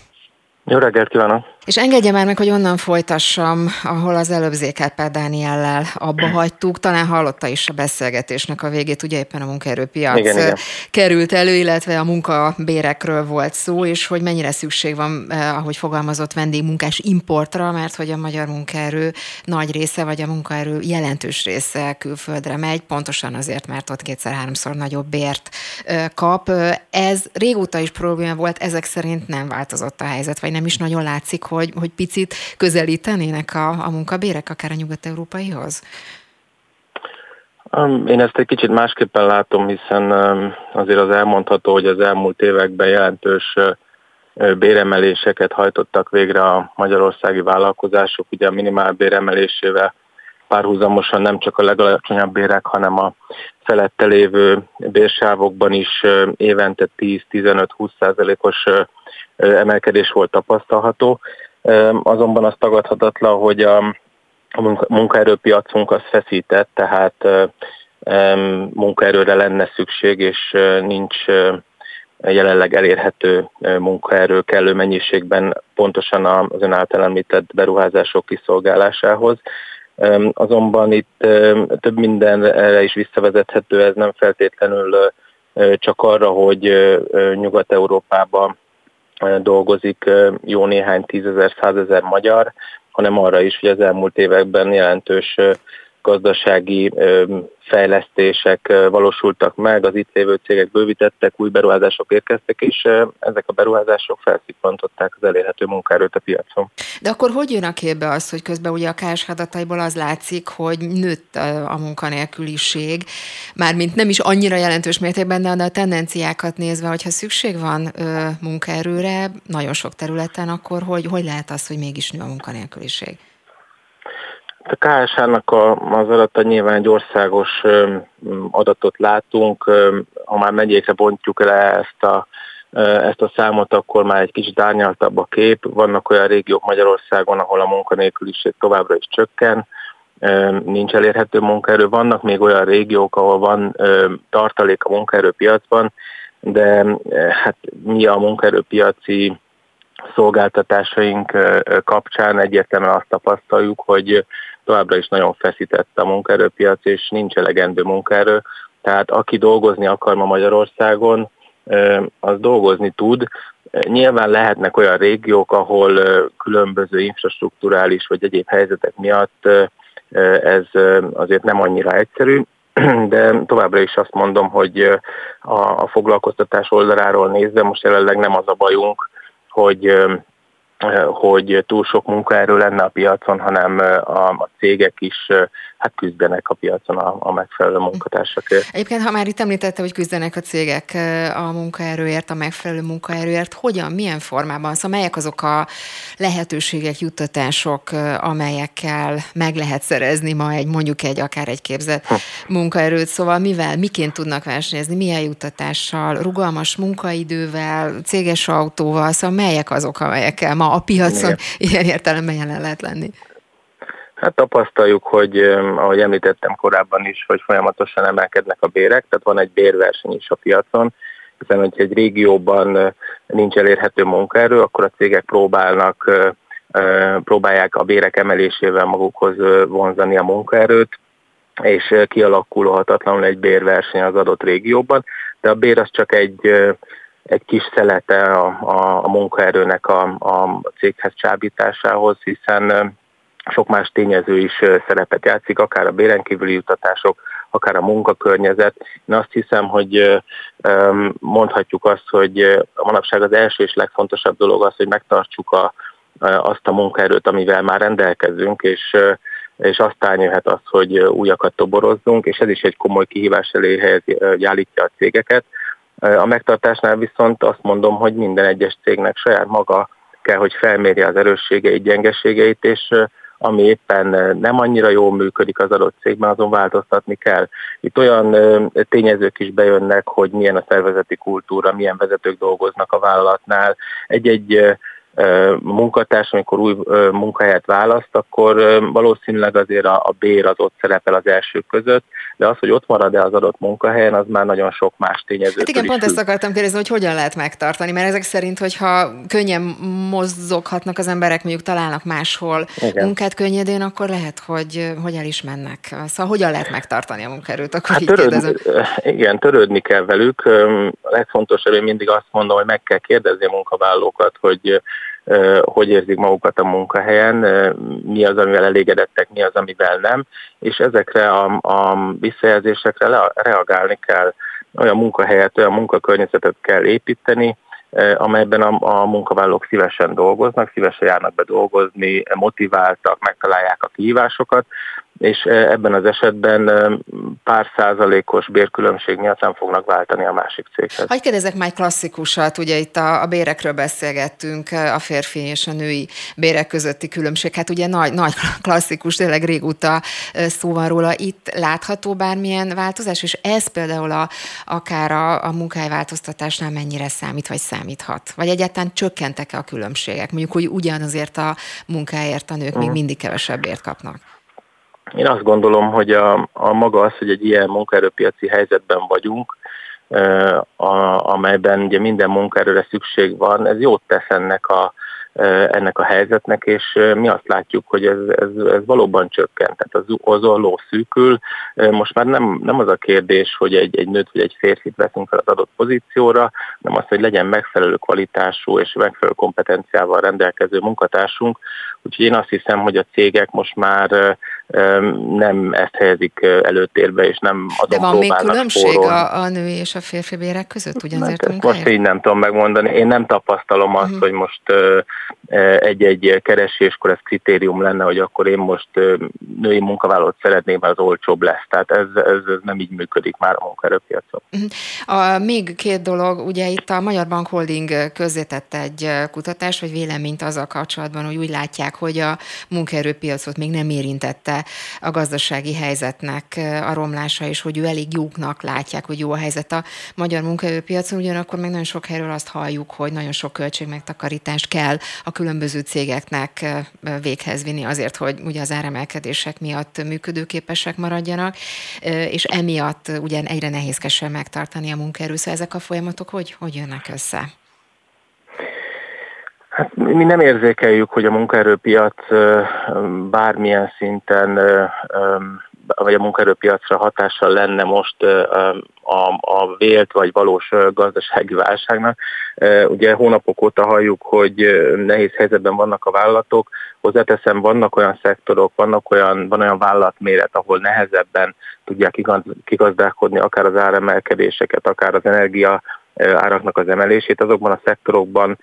Jó reggelt kívánok! És engedje már meg, hogy onnan folytassam, ahol az előbb Zékelpár Dániellel abba hagytuk. Talán hallotta is a beszélgetésnek a végét, ugye éppen a munkaerőpiac igen, igen. került elő, illetve a munkabérekről volt szó, és hogy mennyire szükség van, ahogy fogalmazott, vendégmunkás importra, mert hogy a magyar munkaerő nagy része, vagy a munkaerő jelentős része külföldre megy, pontosan azért, mert ott kétszer-háromszor nagyobb bért kap. Ez régóta is probléma volt, ezek szerint nem változott a helyzet, vagy nem is nagyon látszik, hogy, hogy picit közelítenének a, a munkabérek akár a nyugat-európaihoz? Um, én ezt egy kicsit másképpen látom, hiszen um, azért az elmondható, hogy az elmúlt években jelentős béremeléseket hajtottak végre a magyarországi vállalkozások, ugye a minimál béremelésével párhuzamosan nem csak a legalacsonyabb bérek, hanem a felette lévő bérsávokban is évente 10-15-20 százalékos emelkedés volt tapasztalható. Azonban az tagadhatatlan, hogy a, munkaerőpiacunk az feszített, tehát munkaerőre lenne szükség, és nincs jelenleg elérhető munkaerő kellő mennyiségben pontosan az ön által említett beruházások kiszolgálásához. Azonban itt több mindenre is visszavezethető, ez nem feltétlenül csak arra, hogy Nyugat-Európában dolgozik jó néhány tízezer, százezer magyar, hanem arra is, hogy az elmúlt években jelentős gazdasági fejlesztések valósultak meg, az itt lévő cégek bővítettek, új beruházások érkeztek, és ezek a beruházások felszippantották az elérhető munkaerőt a piacon. De akkor hogy jön a képbe az, hogy közben ugye a KSH adataiból az látszik, hogy nőtt a munkanélküliség, mármint nem is annyira jelentős mértékben, de a tendenciákat nézve, hogyha szükség van munkaerőre nagyon sok területen, akkor hogy, hogy lehet az, hogy mégis nő a munkanélküliség? A KSH-nak az adata nyilván egy országos adatot látunk, ha már megyékre bontjuk le ezt a ezt a számot, akkor már egy kicsit árnyaltabb a kép. Vannak olyan régiók Magyarországon, ahol a munkanélküliség továbbra is csökken, nincs elérhető munkaerő. Vannak még olyan régiók, ahol van tartalék a munkaerőpiacban, de hát mi a munkaerőpiaci szolgáltatásaink kapcsán egyértelműen azt tapasztaljuk, hogy továbbra is nagyon feszített a munkaerőpiac, és nincs elegendő munkaerő. Tehát aki dolgozni akar ma Magyarországon, az dolgozni tud. Nyilván lehetnek olyan régiók, ahol különböző infrastruktúrális vagy egyéb helyzetek miatt ez azért nem annyira egyszerű, de továbbra is azt mondom, hogy a, foglalkoztatás oldaláról nézve most jelenleg nem az a bajunk, hogy hogy túl sok munkaerő lenne a piacon, hanem a, cégek is hát küzdenek a piacon a, a megfelelő munkatársakért. Egyébként, ha már itt említette, hogy küzdenek a cégek a munkaerőért, a megfelelő munkaerőért, hogyan, milyen formában, szóval melyek azok a lehetőségek, juttatások, amelyekkel meg lehet szerezni ma egy, mondjuk egy, akár egy képzett hm. munkaerőt, szóval mivel, miként tudnak versenyezni, milyen juttatással, rugalmas munkaidővel, céges autóval, szóval melyek azok, amelyekkel ma a piacon Igen. ilyen értelemben jelen lehet lenni? Hát tapasztaljuk, hogy ahogy említettem korábban is, hogy folyamatosan emelkednek a bérek, tehát van egy bérverseny is a piacon, hiszen hogyha egy régióban nincs elérhető munkaerő, akkor a cégek próbálnak, próbálják a bérek emelésével magukhoz vonzani a munkaerőt, és kialakulhatatlanul egy bérverseny az adott régióban, de a bér az csak egy, egy kis szelete a, a, a munkaerőnek a, a céghez csábításához, hiszen sok más tényező is szerepet játszik, akár a bérenkívüli jutatások, akár a munkakörnyezet. Én azt hiszem, hogy mondhatjuk azt, hogy manapság az első és legfontosabb dolog az, hogy megtartsuk a, azt a munkaerőt, amivel már rendelkezünk, és és aztán jöhet az, hogy újakat toborozzunk, és ez is egy komoly kihívás elé helyezi, állítja a cégeket. A megtartásnál viszont azt mondom, hogy minden egyes cégnek saját maga kell, hogy felmérje az erősségeit, gyengeségeit, és ami éppen nem annyira jól működik az adott cégben, azon változtatni kell. Itt olyan tényezők is bejönnek, hogy milyen a szervezeti kultúra, milyen vezetők dolgoznak a vállalatnál. Egy-egy eh, munkatárs, amikor új munkahelyet választ, akkor valószínűleg azért a, a bér az ott szerepel az első között, de az, hogy ott marad-e az adott munkahelyen, az már nagyon sok más tényező. Hát igen, pont ezt akartam kérdezni, hogy hogyan lehet megtartani, mert ezek szerint, hogyha könnyen mozoghatnak az emberek, mondjuk találnak máshol igen. munkát könnyedén, akkor lehet, hogy, hogy el is mennek. Szóval hogyan lehet megtartani a munkaerőt? Akkor hát törődni, igen, törődni kell velük. A legfontosabb, én mindig azt mondom, hogy meg kell kérdezni a munkavállalókat, hogy hogy érzik magukat a munkahelyen, mi az, amivel elégedettek, mi az, amivel nem, és ezekre a, a visszajelzésekre reagálni kell. Olyan munkahelyet, olyan munkakörnyezetet kell építeni, amelyben a, a munkavállalók szívesen dolgoznak, szívesen járnak be dolgozni, motiváltak, megtalálják a kihívásokat, és ebben az esetben pár százalékos bérkülönbség miatt nem fognak váltani a másik céghez. Hogy kérdezek már klasszikusat, ugye itt a, a bérekről beszélgettünk, a férfi és a női bérek közötti különbség, hát ugye nagy, nagy klasszikus, tényleg régóta szó van róla, itt látható bármilyen változás, és ez például a, akár a, a munkájváltoztatásnál mennyire számít, vagy számíthat? Vagy egyáltalán csökkentek-e a különbségek? Mondjuk, hogy ugyanazért a munkáért a nők uh-huh. még mhm. mindig kevesebb ért kapnak. Én azt gondolom, hogy a, a maga az, hogy egy ilyen munkaerőpiaci helyzetben vagyunk, a, amelyben ugye minden munkaerőre szükség van, ez jót tesz ennek a, ennek a helyzetnek, és mi azt látjuk, hogy ez, ez, ez valóban csökkent. Tehát az, az orló szűkül. Most már nem, nem az a kérdés, hogy egy, egy nőt vagy egy férfit veszünk fel az adott pozícióra, hanem az, hogy legyen megfelelő kvalitású és megfelelő kompetenciával rendelkező munkatársunk. Úgyhogy én azt hiszem, hogy a cégek most már nem ezt helyezik előtérbe, és nem azon De van még különbség a, a női és a férfi bérek között ugyanazért hát Most így nem tudom megmondani. Én nem tapasztalom azt, uh-huh. hogy most egy-egy kereséskor ez kritérium lenne, hogy akkor én most női munkavállalót szeretném, az olcsóbb lesz. Tehát ez, ez, ez nem így működik már a munkaerőpiacon. Uh-huh. A, még két dolog, ugye itt a Magyar Bank Holding közzétett egy kutatás, vagy véleményt azzal kapcsolatban, hogy úgy látják, hogy a munkaerőpiacot még nem érintette része a gazdasági helyzetnek a romlása, és hogy ő elég jóknak látják, hogy jó a helyzet a magyar munkaerőpiacon, ugyanakkor meg nagyon sok helyről azt halljuk, hogy nagyon sok költségmegtakarítást kell a különböző cégeknek véghez vinni azért, hogy ugye az áremelkedések miatt működőképesek maradjanak, és emiatt ugye egyre nehézkesen megtartani a munkaerő. Szóval ezek a folyamatok hogy, hogy jönnek össze? Hát mi nem érzékeljük, hogy a munkaerőpiac bármilyen szinten vagy a munkaerőpiacra hatással lenne most a, a vélt vagy valós gazdasági válságnak. Ugye hónapok óta halljuk, hogy nehéz helyzetben vannak a vállalatok, hozzáteszem, vannak olyan szektorok, vannak olyan, van olyan vállalatméret, ahol nehezebben tudják kigazdálkodni akár az áremelkedéseket, akár az energia áraknak az emelését. Azokban a szektorokban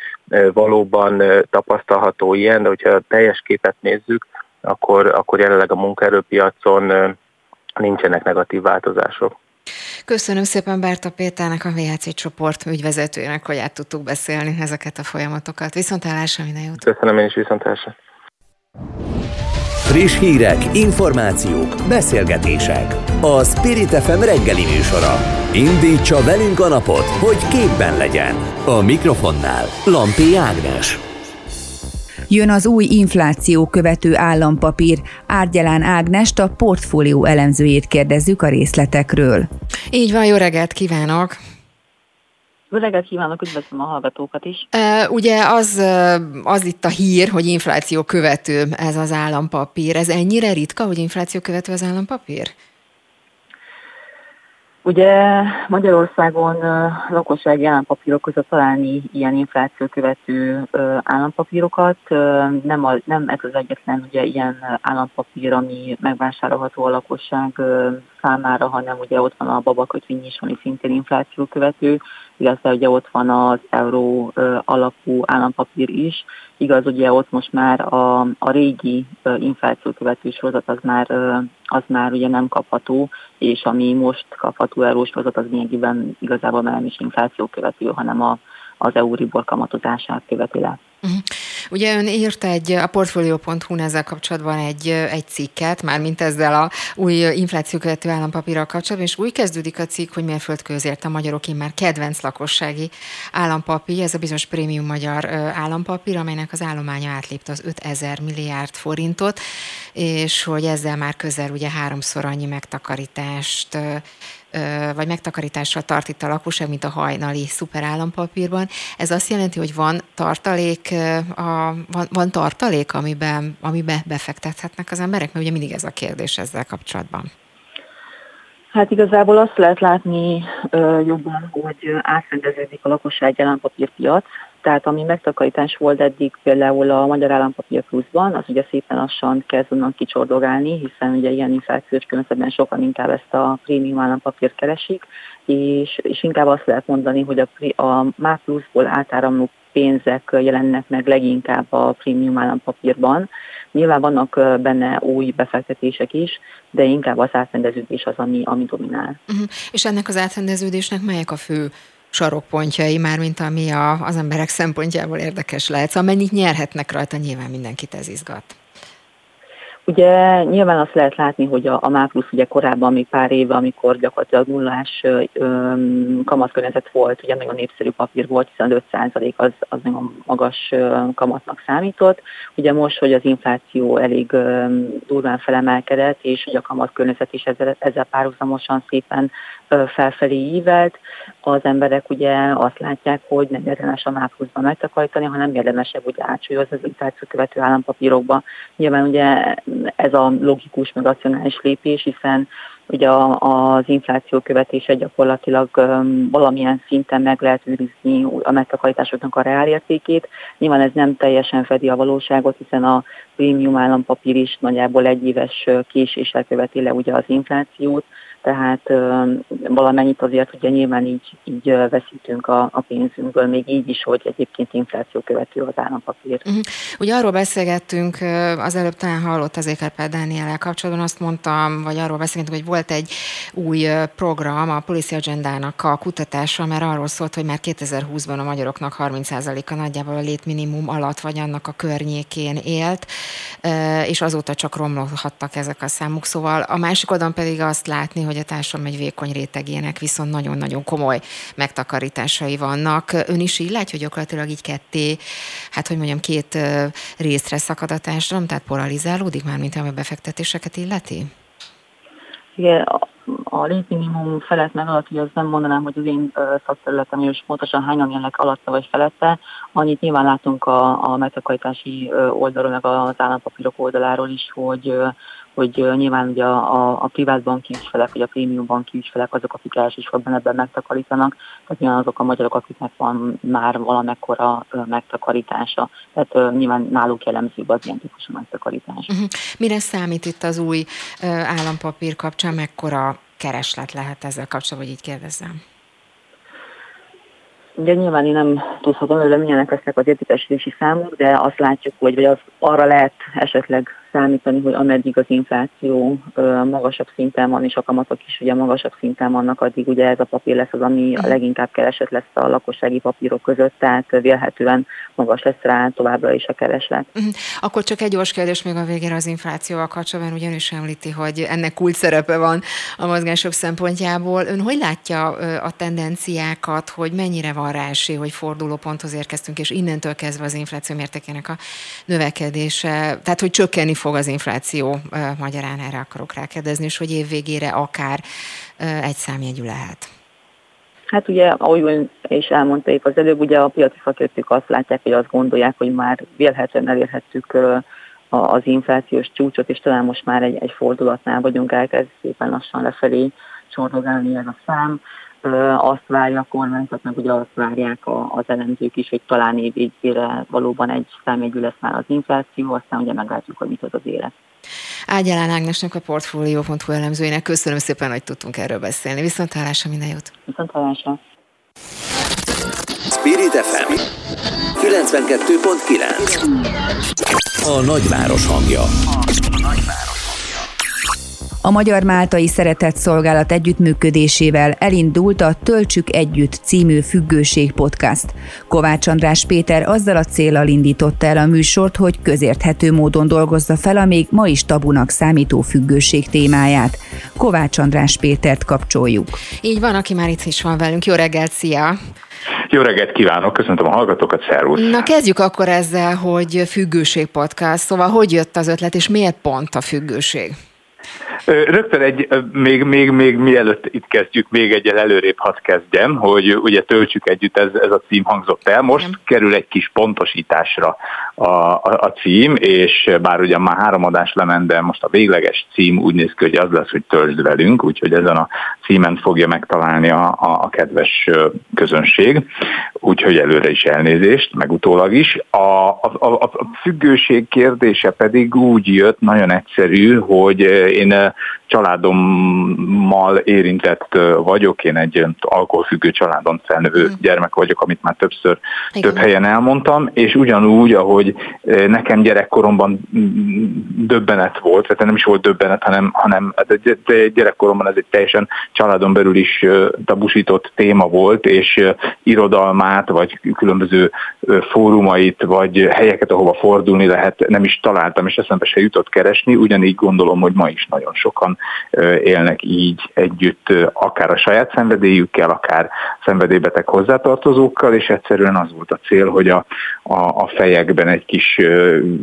valóban tapasztalható ilyen, de hogyha a teljes képet nézzük, akkor, akkor jelenleg a munkaerőpiacon nincsenek negatív változások. Köszönöm szépen Berta Péternek, a VHC csoport ügyvezetőjének, hogy át tudtuk beszélni ezeket a folyamatokat. Viszontlátásra minden jót! Köszönöm én is viszontlátásra! Friss hírek, információk, beszélgetések. A Spirit FM reggeli műsora. Indítsa velünk a napot, hogy képben legyen. A mikrofonnál Lampi Ágnes. Jön az új infláció követő állampapír. Árgyalán Ágnest a portfólió elemzőjét kérdezzük a részletekről. Így van, jó reggelt kívánok! Jó reggelt kívánok, üdvözlöm a hallgatókat is. Uh, ugye az, az itt a hír, hogy infláció követő ez az állampapír. Ez ennyire ritka, hogy infláció követő az állampapír? Ugye Magyarországon lakossági állampapírok között találni ilyen infláció követő állampapírokat. Nem, a, nem ez az egyetlen ugye ilyen állampapír, ami megvásárolható a lakosság számára, hanem ugye ott van a babakötvény is, ami szintén infláció követő, illetve ugye ott van az euró alapú állampapír is. Igaz, ugye ott most már a, a régi infláció követő sorozat az már, az már ugye nem kapható, és ami most kapható eurós sorozat, az lényegében igazából már nem is infláció követő, hanem a, az Euribor kamatozását követi le. Uh-huh. Ugye ön írt egy, a portfolio.hu ezzel kapcsolatban egy, egy cikket, már mint ezzel a új infláció követő állampapírral kapcsolatban, és úgy kezdődik a cikk, hogy mérföldkőzért a magyarok már kedvenc lakossági állampapír, ez a bizonyos prémium magyar állampapír, amelynek az állománya átlépte az 5000 milliárd forintot, és hogy ezzel már közel ugye háromszor annyi megtakarítást vagy megtakarítással tart itt a lakosság, mint a hajnali szuperállampapírban. Ez azt jelenti, hogy van tartalék, a, van, van tartalék, amiben, amiben befektethetnek az emberek? Mert ugye mindig ez a kérdés ezzel kapcsolatban. Hát igazából azt lehet látni ö, jobban, hogy átrendeződik a lakosság állampapírpiac, tehát ami megtakarítás volt eddig például a Magyar Állampapír Pluszban, az ugye szépen lassan kezd onnan kicsordogálni, hiszen ugye ilyen inflációs környezetben sokan inkább ezt a prémium állampapírt keresik, és, és inkább azt lehet mondani, hogy a, a MÁ Pluszból átáramló pénzek jelennek meg leginkább a prémium állampapírban. Nyilván vannak benne új befektetések is, de inkább az átrendeződés az, ami, ami dominál. Uh-huh. És ennek az átrendeződésnek melyek a fő sarokpontjai, már mint ami a, az emberek szempontjából érdekes lehet. Szóval mennyit nyerhetnek rajta, nyilván mindenkit ez izgat. Ugye nyilván azt lehet látni, hogy a, a Máplusz ugye korábban, még pár éve, amikor gyakorlatilag nullás kamatkörnyezet volt, ugye nagyon népszerű papír volt, hiszen 5% az, az nagyon magas kamatnak számított. Ugye most, hogy az infláció elég durván felemelkedett, és ugye a kamatkörnyezet is ezzel, ezzel párhuzamosan szépen felfelé ívelt, az emberek ugye azt látják, hogy nem érdemes a Mápluszban megtakarítani, hanem érdemesebb ugye átsúlyozni az infláció követő állampapírokba. Nyilván ugye ez a logikus, meg racionális lépés, hiszen ugye az infláció követése gyakorlatilag valamilyen szinten meg lehet őrizni a megtakarításoknak a reálértékét. Nyilván ez nem teljesen fedi a valóságot, hiszen a prémium állampapír is nagyjából egy éves késéssel követi le ugye az inflációt, tehát valamennyit azért ugye nyilván így, így veszítünk a, a pénzünkből, még így is, hogy egyébként infláció követő az állampapír. Uh-huh. Ugye arról beszélgettünk, az előbb talán hallott az Ékerpel Dániel kapcsolatban, azt mondtam, vagy arról beszélgettünk, hogy volt egy új program, a Policy Agendának a kutatása, mert arról szólt, hogy már 2020-ban a magyaroknak 30%-a nagyjából a létminimum alatt vagy annak a környékén élt, és azóta csak romlhattak ezek a számok. Szóval a másik oldalon pedig azt látni, hogy a társadalom egy vékony rétegének viszont nagyon-nagyon komoly megtakarításai vannak. Ön is így látja, hogy gyakorlatilag így ketté, hát hogy mondjam, két részre szakad a társadalom, tehát poralizálódik már, mint a befektetéseket illeti? Igen, a létminimum felett meg alatt, hogy azt nem mondanám, hogy az én szakterületem, és pontosan hányan élnek alatta vagy felette, annyit nyilván látunk a, a megtakarítási oldalról, meg az állampapírok oldaláról is, hogy hogy nyilván ugye a, a, a privát banki ügyfelek, vagy a prémium banki ügyfelek azok, akik elsősorban ebben megtakarítanak, tehát nyilván azok a magyarok, akiknek van már valamekkora megtakarítása. Tehát nyilván náluk jellemzőbb az ilyen típusú megtakarítás. Uh-huh. Mire számít itt az új állampapír kapcsán, mekkora kereslet lehet ezzel kapcsolatban, hogy így kérdezzem? Ugye nyilván én nem tudhatom, hogy milyenek lesznek az értékesítési számok, de azt látjuk, hogy vagy az arra lehet esetleg számítani, hogy ameddig az infláció magasabb szinten van, és a kamatok is ugye magasabb szinten vannak, addig ugye ez a papír lesz az, ami a leginkább keresett lesz a lakossági papírok között, tehát vélhetően magas lesz rá továbbra is a kereslet. Mhm. Akkor csak egy gyors kérdés még a végére az inflációval kapcsolatban, ugyanis említi, hogy ennek kult szerepe van a mozgások szempontjából. Ön hogy látja a tendenciákat, hogy mennyire van rá esély, hogy fordulóponthoz érkeztünk, és innentől kezdve az infláció mértékének a növekedése, tehát hogy csökkenni fog az infláció magyarán, erre akarok rákérdezni, és hogy év végére akár egy számjegyű lehet. Hát ugye, ahogy ön is elmondta az előbb, ugye a piaci szakértők azt látják, hogy azt gondolják, hogy már vélhetően elérhettük az inflációs csúcsot, és talán most már egy, egy fordulatnál vagyunk, elkezd szépen lassan lefelé csordogálni ez a szám azt várja a kormányzat, meg ugye azt várják az elemzők is, hogy talán év végére valóban egy számjegyű lesz már az infláció, aztán ugye meglátjuk, hogy mit az az élet. Ágyalán Ágnesnek a Portfolio.hu elemzőjének köszönöm szépen, hogy tudtunk erről beszélni. Viszont hallásra minden jót! Viszont hallásra! Spirit FM 92.9 A nagyváros hangja. A nagyváros. A Magyar Máltai Szeretett Szolgálat együttműködésével elindult a Töltsük Együtt című függőség podcast. Kovács András Péter azzal a célral indította el a műsort, hogy közérthető módon dolgozza fel a még ma is tabunak számító függőség témáját. Kovács András Pétert kapcsoljuk. Így van, aki már itt is van velünk. Jó reggelt, szia! Jó reggelt kívánok, köszöntöm a hallgatókat, szervusz! Na kezdjük akkor ezzel, hogy függőség podcast, szóval hogy jött az ötlet, és miért pont a függőség? Rögtön egy, még, még, még mielőtt itt kezdjük, még egyel előrébb hadd kezdjem, hogy ugye töltsük együtt, ez, ez a cím hangzott el. Most Igen. kerül egy kis pontosításra a, a, a cím, és bár ugye már három adás lement, de most a végleges cím úgy néz ki, hogy az lesz, hogy töltsd velünk, úgyhogy ezen a címen fogja megtalálni a, a, a kedves közönség, úgyhogy előre is elnézést, meg utólag is. A, a, a, a függőség kérdése pedig úgy jött, nagyon egyszerű, hogy én családommal érintett vagyok, én egy alkoholfüggő családon felnövő mm. gyermek vagyok, amit már többször Igen. több helyen elmondtam, és ugyanúgy, ahogy nekem gyerekkoromban döbbenet volt, tehát nem is volt döbbenet, hanem, hanem hát gyerekkoromban ez egy teljesen családon belül is tabusított téma volt, és irodalmát, vagy különböző fórumait, vagy helyeket, ahova fordulni lehet, nem is találtam, és eszembe se jutott keresni, ugyanígy gondolom, hogy ma is nagyon sokan élnek így együtt, akár a saját szenvedélyükkel, akár szenvedélybeteg hozzátartozókkal, és egyszerűen az volt a cél, hogy a, a, a fejekben egy kis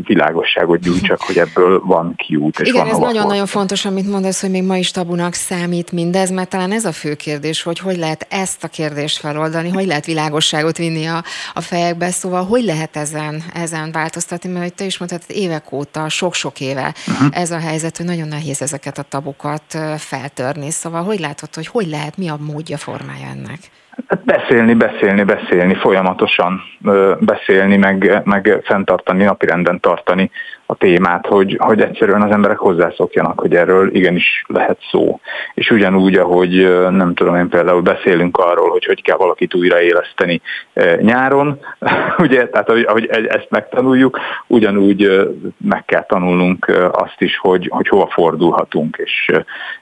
világosságot gyújtsak, hogy ebből van kiút. És Igen, van ez nagyon-nagyon fontos, amit mondasz, hogy még ma is tabunak számít mindez, mert talán ez a fő kérdés, hogy hogy lehet ezt a kérdést feloldani, hogy lehet világosságot vinni a, a fejekbe, szóval hogy lehet ezen, ezen változtatni, mert te is mondtad, évek óta, sok-sok éve uh-huh. ez a helyzet, hogy nagyon nehéz ezeket a tabukat feltörni. Szóval hogy látod, hogy hogy lehet, mi a módja, formája ennek? Hát beszélni, beszélni, beszélni, folyamatosan beszélni, meg, meg fenntartani, napirenden tartani a témát, hogy, hogy egyszerűen az emberek hozzászokjanak, hogy erről igenis lehet szó. És ugyanúgy, ahogy nem tudom én például beszélünk arról, hogy hogy kell valakit újraéleszteni nyáron, ugye, tehát ahogy, ahogy ezt megtanuljuk, ugyanúgy meg kell tanulnunk azt is, hogy, hogy hova fordulhatunk, és,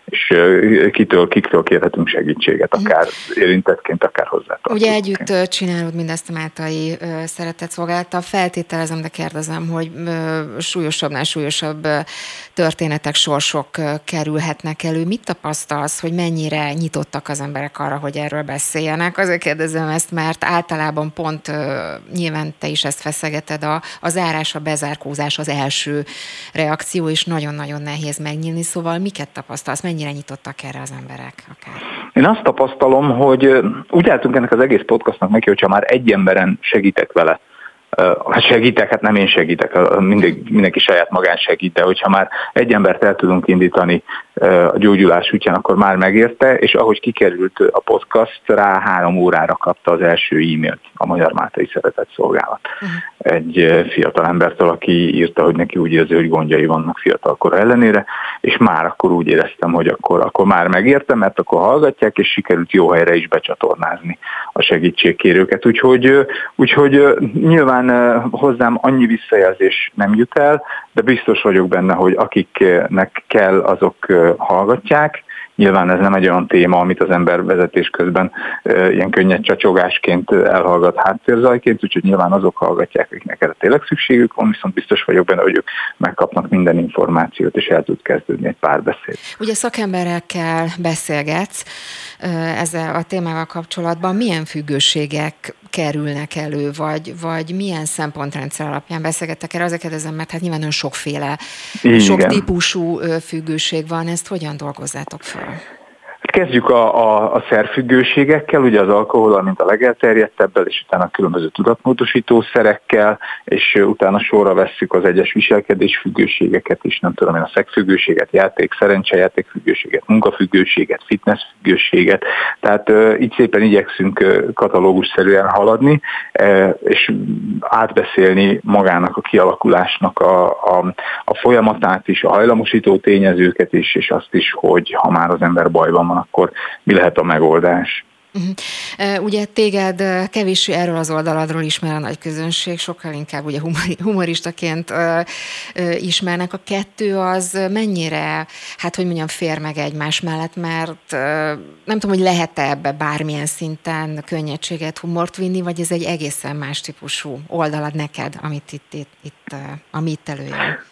és kitől, kiktől kérhetünk segítséget, mhm. akár érintettként, akár hozzá. Ugye együtt csinálod mindezt a Máltai szeretett szolgálata. Feltételezem, de kérdezem, hogy súlyosabbnál súlyosabb történetek, sorsok kerülhetnek elő. Mit tapasztalsz, hogy mennyire nyitottak az emberek arra, hogy erről beszéljenek? Azért kérdezem ezt, mert általában pont nyilván te is ezt feszegeted, a, a zárás, a bezárkózás az első reakció, és nagyon-nagyon nehéz megnyílni. Szóval miket tapasztalsz, mennyire nyitottak erre az emberek akár? Én azt tapasztalom, hogy úgy álltunk ennek az egész podcastnak neki, hogyha már egy emberen segítek vele, hát segítek, hát nem én segítek, mindig, mindenki saját magán segít, de hogyha már egy embert el tudunk indítani a gyógyulás útján, akkor már megérte, és ahogy kikerült a podcast, rá három órára kapta az első e-mailt a Magyar Mátai Szeretett Szolgálat. Egy fiatal embertől, aki írta, hogy neki úgy érzi, hogy gondjai vannak fiatalkora ellenére, és már akkor úgy éreztem, hogy akkor, akkor már megértem, mert akkor hallgatják, és sikerült jó helyre is becsatornázni a segítségkérőket. Úgyhogy, úgyhogy nyilván hozzám annyi visszajelzés nem jut el, de biztos vagyok benne, hogy akiknek kell, azok hallgatják, Nyilván ez nem egy olyan téma, amit az ember vezetés közben ilyen könnyed csacsogásként elhallgat háttérzajként, úgyhogy nyilván azok hallgatják, akiknek erre tényleg szükségük van, viszont biztos vagyok benne, hogy ők megkapnak minden információt, és el tud kezdődni egy párbeszéd. Ugye szakemberekkel beszélgetsz ezzel a témával kapcsolatban, milyen függőségek kerülnek elő, vagy, vagy milyen szempontrendszer alapján beszélgettek erre? Azért kérdezem, mert hát nyilván nagyon sokféle, Igen. sok típusú függőség van, ezt hogyan dolgozzátok fel? Kezdjük a, a, a szerfüggőségekkel, ugye az alkohol, mint a legelterjedtebbel, és utána a különböző tudatmódosító szerekkel, és utána sorra vesszük az egyes viselkedés függőségeket is, nem tudom én, a szexfüggőséget, játék, szerencsejáték függőséget, munkafüggőséget, fitness függőséget. Tehát uh, így szépen igyekszünk uh, katalógusszerűen haladni, uh, és átbeszélni magának a kialakulásnak a, a, a folyamatát is, a hajlamosító tényezőket is, és azt is, hogy ha már az ember bajban van, akkor mi lehet a megoldás. Uh-huh. Ugye téged kevés erről az oldaladról ismer a nagy közönség, sokkal inkább ugye humoristaként uh, uh, ismernek. A kettő az mennyire, hát hogy mondjam, fér meg egymás mellett, mert nem tudom, hogy lehet-e ebbe bármilyen szinten könnyedséget, humort vinni, vagy ez egy egészen más típusú oldalad neked, amit itt, itt, itt amit előjön.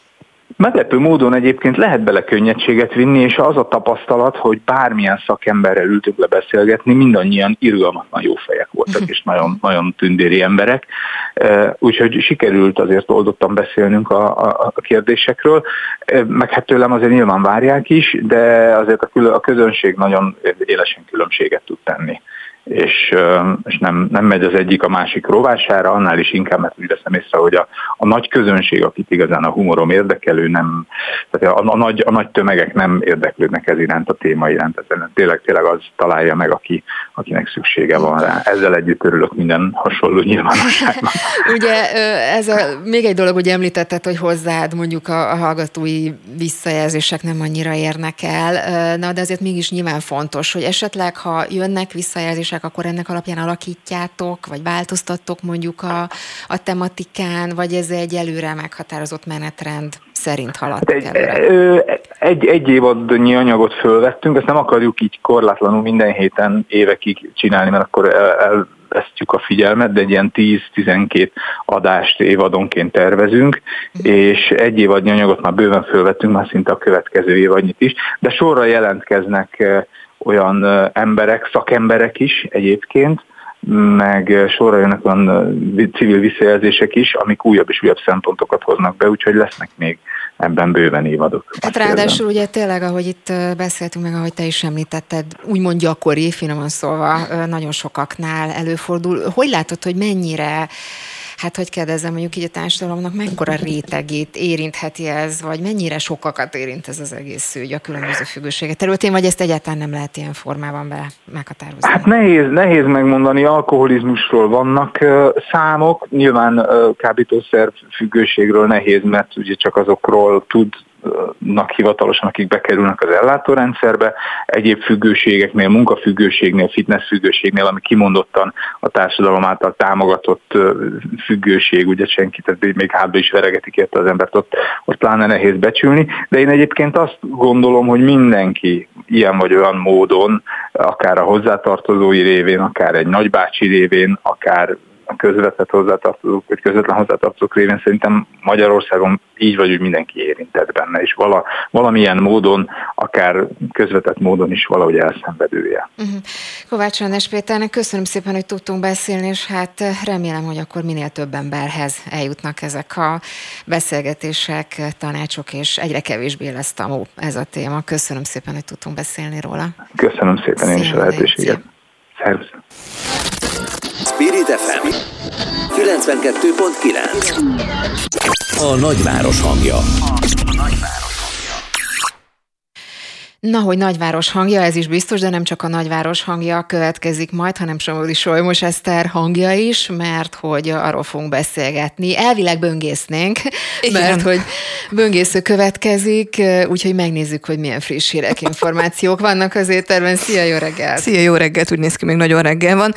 Meglepő módon egyébként lehet bele könnyedséget vinni, és az a tapasztalat, hogy bármilyen szakemberrel ültünk le beszélgetni, mindannyian irgalmatlan jó fejek voltak, és nagyon, nagyon tündéri emberek. Úgyhogy sikerült azért oldottan beszélnünk a, a, a kérdésekről, meg hát tőlem azért nyilván várják is, de azért a, külön, a közönség nagyon élesen különbséget tud tenni és, és nem, nem megy az egyik a másik rovására, annál is inkább, mert úgy veszem észre, hogy a, a nagy közönség, akit igazán a humorom érdekelő, nem, tehát a, a, nagy, a nagy tömegek nem érdeklődnek ez iránt, a téma iránt, ez tényleg, tényleg az találja meg, aki, akinek szüksége van rá. Ezzel együtt örülök minden hasonló nyilvánosságban. Ugye ez a, még egy dolog, hogy említetted, hogy hozzád mondjuk a, a hallgatói visszajelzések nem annyira érnek el, na de azért mégis nyilván fontos, hogy esetleg, ha jönnek visszajelzések, kérdések, akkor ennek alapján alakítjátok, vagy változtattok mondjuk a, a tematikán, vagy ez egy előre meghatározott menetrend szerint haladtok egy, előre? Egy, egy évadnyi anyagot fölvettünk, ezt nem akarjuk így korlátlanul minden héten évekig csinálni, mert akkor el, el a figyelmet, de egy ilyen 10-12 adást évadonként tervezünk, uh-huh. és egy évadnyi anyagot már bőven fölvettünk, már szinte a következő évadnyit is, de sorra jelentkeznek olyan emberek, szakemberek is egyébként, meg sorra jönnek olyan civil visszajelzések is, amik újabb és újabb szempontokat hoznak be, úgyhogy lesznek még ebben bőven évadok. Hát ráadásul ugye tényleg, ahogy itt beszéltünk meg, ahogy te is említetted, úgymond gyakori, finoman szólva, nagyon sokaknál előfordul. Hogy látod, hogy mennyire hát hogy kérdezem, mondjuk így a társadalomnak mekkora rétegét érintheti ez, vagy mennyire sokakat érint ez az egész ügy a különböző függőségek területén, vagy ezt egyáltalán nem lehet ilyen formában be meghatározni? Hát nehéz, nehéz megmondani, alkoholizmusról vannak számok, nyilván kábítószer függőségről nehéz, mert ugye csak azokról tud nak hivatalosan, akik bekerülnek az ellátórendszerbe, egyéb függőségeknél, munkafüggőségnél, fitness függőségnél, ami kimondottan a társadalom által támogatott függőség, ugye senki, tehát még hátba is veregetik érte az embert, ott, ott pláne nehéz becsülni, de én egyébként azt gondolom, hogy mindenki ilyen vagy olyan módon, akár a hozzátartozói révén, akár egy nagybácsi révén, akár közvetett hozzátartozók, vagy közvetlen hozzátartozók révén szerintem Magyarországon így vagy úgy mindenki érintett benne, és vala, valamilyen módon, akár közvetett módon is valahogy elszenvedője. Uh-huh. Kovács András Péternek köszönöm szépen, hogy tudtunk beszélni, és hát remélem, hogy akkor minél több emberhez eljutnak ezek a beszélgetések, tanácsok, és egyre kevésbé lesz tamó ez a téma. Köszönöm szépen, hogy tudtunk beszélni róla. Köszönöm szépen én is a lehetőséget. Szervusz! Spirit FM 92.9 A nagyváros hangja. A nagyváros. Na, hogy nagyváros hangja, ez is biztos, de nem csak a nagyváros hangja következik majd, hanem Somogyi Solymos Eszter hangja is, mert hogy arról fogunk beszélgetni. Elvileg böngésznénk, Igen. mert hogy böngésző következik, úgyhogy megnézzük, hogy milyen friss hírek, információk vannak az éterben. Szia, jó reggel! Szia, jó reggelt, úgy néz ki, még nagyon reggel van.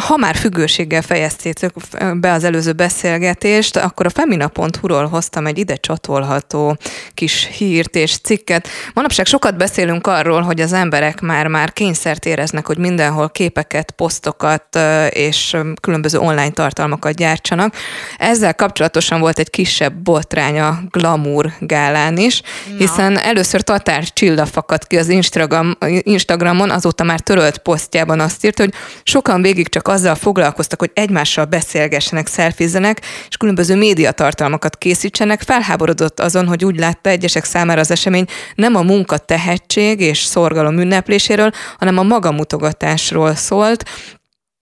Ha már függőséggel fejeztétek be az előző beszélgetést, akkor a femina.hu-ról hoztam egy ide csatolható kis hírt és cikket. Manapság sokat beszélünk beszélünk arról, hogy az emberek már-már kényszert éreznek, hogy mindenhol képeket, posztokat és különböző online tartalmakat gyártsanak. Ezzel kapcsolatosan volt egy kisebb botrány a Glamour gálán is, hiszen először Tatár Csilla fakadt ki az Instagram, Instagramon, azóta már törölt posztjában azt írt, hogy sokan végig csak azzal foglalkoztak, hogy egymással beszélgessenek, szelfizzenek, és különböző médiatartalmakat készítsenek. Felháborodott azon, hogy úgy látta egyesek számára az esemény nem a munka tehet, tehetség és szorgalom ünnepléséről, hanem a magamutogatásról szólt,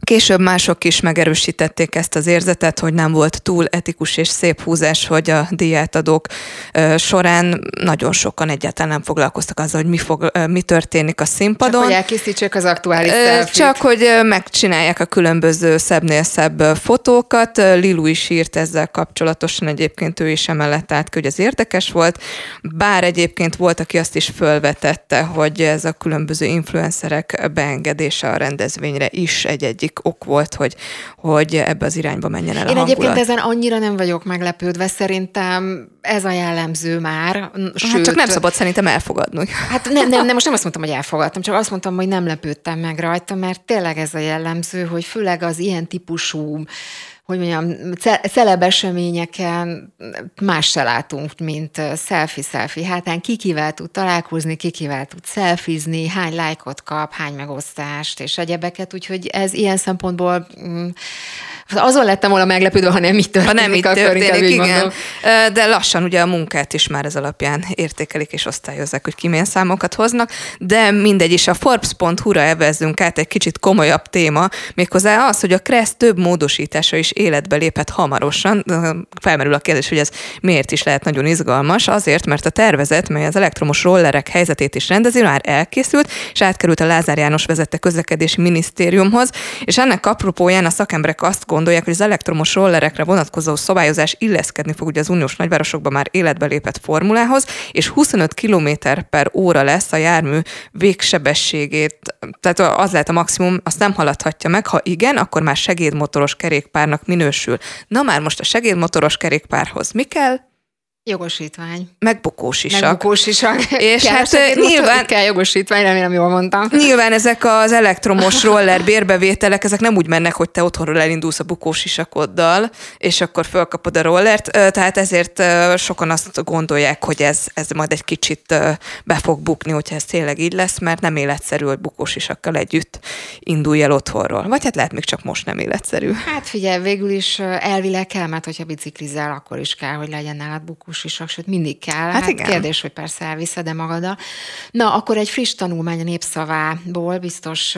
Később mások is megerősítették ezt az érzetet, hogy nem volt túl etikus és szép húzás, hogy a diátadók során nagyon sokan egyáltalán nem foglalkoztak azzal, hogy mi, fog, mi történik a színpadon. Csak hogy elkészítsék az aktuális szelfit. Csak hogy megcsinálják a különböző szebbnél szebb fotókat. Lilu is írt ezzel kapcsolatosan, egyébként ő is emellett állt, hogy ez érdekes volt. Bár egyébként volt, aki azt is fölvetette, hogy ez a különböző influencerek beengedése a rendezvényre is egy-egy egyik ok volt, hogy, hogy ebbe az irányba menjen el Én a hangulat. egyébként ezen annyira nem vagyok meglepődve, szerintem ez a jellemző már. Sőt, hát csak nem szabad szerintem elfogadni. Hát nem, nem, nem, most nem azt mondtam, hogy elfogadtam, csak azt mondtam, hogy nem lepődtem meg rajta, mert tényleg ez a jellemző, hogy főleg az ilyen típusú hogy mondjam, celeb eseményeken más se látunk, mint selfie-selfie hátán. Ki kivel tud találkozni, ki kivel tud szelfizni, hány lájkot kap, hány megosztást és egyebeket, úgyhogy ez ilyen szempontból mm, azon lettem volna meglepődve, ha nem így történik. Ha nem így történik, igen. Mondom. De lassan ugye a munkát is már ez alapján értékelik és osztályozzák, hogy ki milyen számokat hoznak, de mindegy is a Forbes.hu-ra evezzünk át egy kicsit komolyabb téma, méghozzá az, hogy a Kressz több módosítása is életbe léphet hamarosan. Felmerül a kérdés, hogy ez miért is lehet nagyon izgalmas. Azért, mert a tervezet, mely az elektromos rollerek helyzetét is rendezi, már elkészült, és átkerült a Lázár János vezette közlekedési minisztériumhoz, és ennek apropóján a szakemberek azt gondolják, hogy az elektromos rollerekre vonatkozó szabályozás illeszkedni fog ugye az uniós nagyvárosokban már életbe lépett formulához, és 25 km per óra lesz a jármű végsebességét, tehát az lehet a maximum, azt nem haladhatja meg, ha igen, akkor már segédmotoros kerékpárnak minősül. Na már most a segédmotoros kerékpárhoz mi kell? Jogosítvány. Meg. Meg bukósisak. És kell hát nyilván... Kell jogosítvány, remélem jól mondtam. Nyilván ezek az elektromos roller bérbevételek, ezek nem úgy mennek, hogy te otthonról elindulsz a bukósisakoddal, és akkor fölkapod a rollert, tehát ezért sokan azt gondolják, hogy ez, ez majd egy kicsit be fog bukni, hogyha ez tényleg így lesz, mert nem életszerű, hogy bukósisakkal együtt indulj el otthonról. Vagy hát lehet még csak most nem életszerű. Hát figyelj, végül is elvileg kell, mert hogyha biciklizel, akkor is kell, hogy legyen nálad bukós isak, sőt mindig kell. Hát, hát igen. kérdés, hogy persze elviszed de magaddal. Na, akkor egy friss tanulmány a népszavából, biztos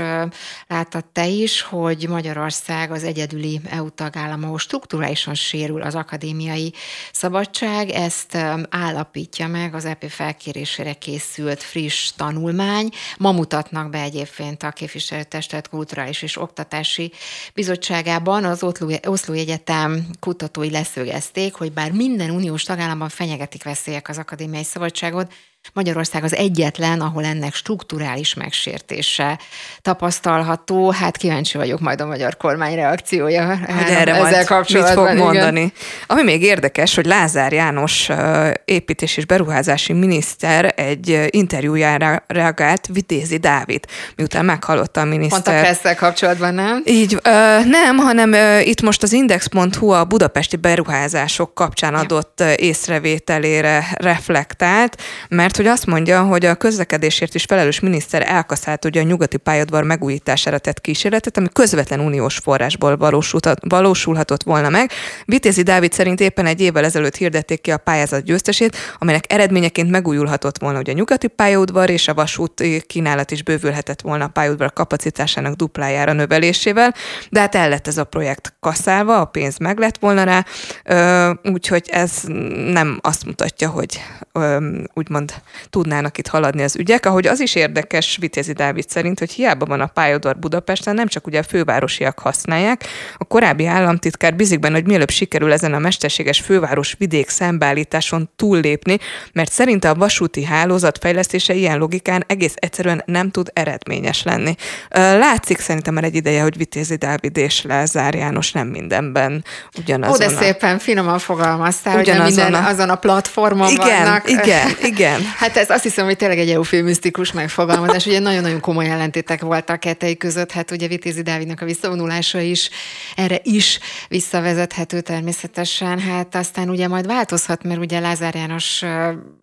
láttad te is, hogy Magyarország az egyedüli EU tagállam, ahol strukturálisan sérül az akadémiai szabadság. Ezt állapítja meg az EP felkérésére készült friss tanulmány. Ma mutatnak be egyébként a képviselőtestet kulturális és oktatási bizottságában az Oszló Egyetem kutatói leszögezték, hogy bár minden uniós tagállamban fenyegetik veszélyek az akadémiai szabadságot, Magyarország az egyetlen, ahol ennek strukturális megsértése tapasztalható. Hát kíváncsi vagyok majd a magyar kormány reakciója hogy erre ezzel kapcsolatban. Mit fog mondani. Igen. Ami még érdekes, hogy Lázár János építés és beruházási miniszter egy interjújára reagált Vitézi Dávid, miután meghallotta a miniszter. Pont a kapcsolatban, nem? Így, ö, nem, hanem ö, itt most az Index.hu a budapesti beruházások kapcsán adott ja. észrevételére reflektált, mert mert hogy azt mondja, hogy a közlekedésért is felelős miniszter elkaszált ugye a nyugati pályadvar megújítására tett kísérletet, ami közvetlen uniós forrásból valósulhatott volna meg. Vitézi Dávid szerint éppen egy évvel ezelőtt hirdették ki a pályázat győztesét, amelynek eredményeként megújulhatott volna ugye a nyugati pályaudvar és a vasút kínálat is bővülhetett volna a pályaudvar kapacitásának duplájára növelésével, de hát el lett ez a projekt kaszálva, a pénz meg lett volna rá, úgyhogy ez nem azt mutatja, hogy úgymond tudnának itt haladni az ügyek. Ahogy az is érdekes Vitézi Dávid szerint, hogy hiába van a pályador Budapesten, nem csak ugye a fővárosiak használják. A korábbi államtitkár bizik benne, hogy mielőbb sikerül ezen a mesterséges főváros vidék szembeállításon túllépni, mert szerinte a vasúti hálózat fejlesztése ilyen logikán egész egyszerűen nem tud eredményes lenni. Látszik szerintem már egy ideje, hogy Vitézi Dávid és Lázár János nem mindenben ugyanazon. Ó, de szépen finoman fogalmaztál, hogy nem minden a... azon a platformon igen, vannak. Igen, igen. Hát ez azt hiszem, hogy tényleg egy eufémisztikus megfogalmazás. Ugye nagyon-nagyon komoly ellentétek voltak kettei között, hát ugye Vitézi Dávidnak a visszavonulása is erre is visszavezethető természetesen. Hát aztán ugye majd változhat, mert ugye Lázár János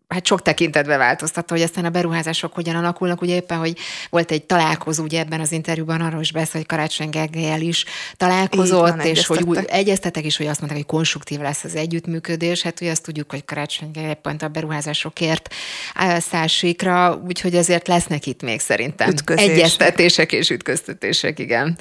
hát sok tekintetbe változtatta, hogy aztán a beruházások hogyan alakulnak. Ugye éppen, hogy volt egy találkozó, ugye ebben az interjúban arról is beszél, hogy Karácsony Gergelyel is találkozott, van, és hogy úgy egyeztetek is, hogy azt mondták, hogy konstruktív lesz az együttműködés. Hát ugye azt tudjuk, hogy Karácsony Gergely pont a beruházásokért szássikra, úgyhogy azért lesznek itt még szerintem Ütközések. egyeztetések és ütköztetések, igen.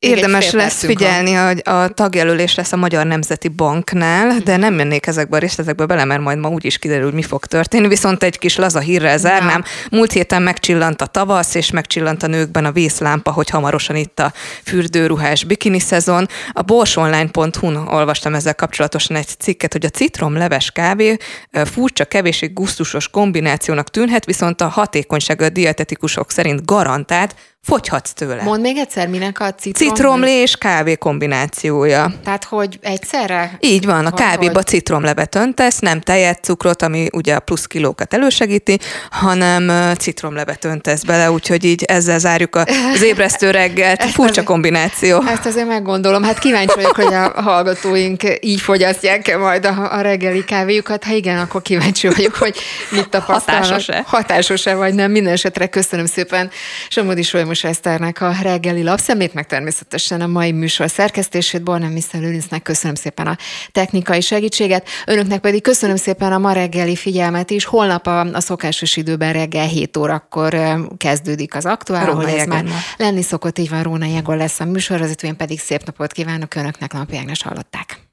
Érdemes lesz figyelni, hogy a tagjelölés lesz a Magyar Nemzeti Banknál, de nem mennék ezekbe a részletekbe bele, mert majd ma úgy is kiderül, hogy mi fog történni. Viszont egy kis laza hírrel zárnám. Múlt héten megcsillant a tavasz, és megcsillant a nőkben a vészlámpa, hogy hamarosan itt a fürdőruhás bikini szezon. A borsonline.hu-n olvastam ezzel kapcsolatosan egy cikket, hogy a citromleves kávé furcsa, kevésbé gusztusos kombinációnak tűnhet, viszont a hatékonysága a dietetikusok szerint garantált, fogyhatsz tőle. Mondd még egyszer, minek a citrom? Citromlé és kávé kombinációja. Tehát, hogy egyszerre? Így van, a kávéba hogy... citromlevet öntesz, nem tejet, cukrot, ami ugye a plusz kilókat elősegíti, hanem citromlevet öntesz bele, úgyhogy így ezzel zárjuk az ébresztő reggelt. Furcsa azért, kombináció. Ezt azért meggondolom. Hát kíváncsi vagyok, hogy a hallgatóink így fogyasztják-e majd a, a reggeli kávéjukat. Ha igen, akkor kíváncsi vagyok, hogy mit tapasztalnak. Hatásos-e? Hatásos-e vagy nem. Minden esetre köszönöm szépen Somodi János Eszternek a reggeli lapszemét, meg természetesen a mai műsor szerkesztését, Bornem Mr. Lőrincnek köszönöm szépen a technikai segítséget, önöknek pedig köszönöm szépen a ma reggeli figyelmet is. Holnap a, a szokásos időben reggel 7 órakor kezdődik az aktuál, ahol ez már lenni szokott, így van, Róna Jegor lesz a műsorvezető, én pedig szép napot kívánok önöknek, Lampi Ágnes hallották.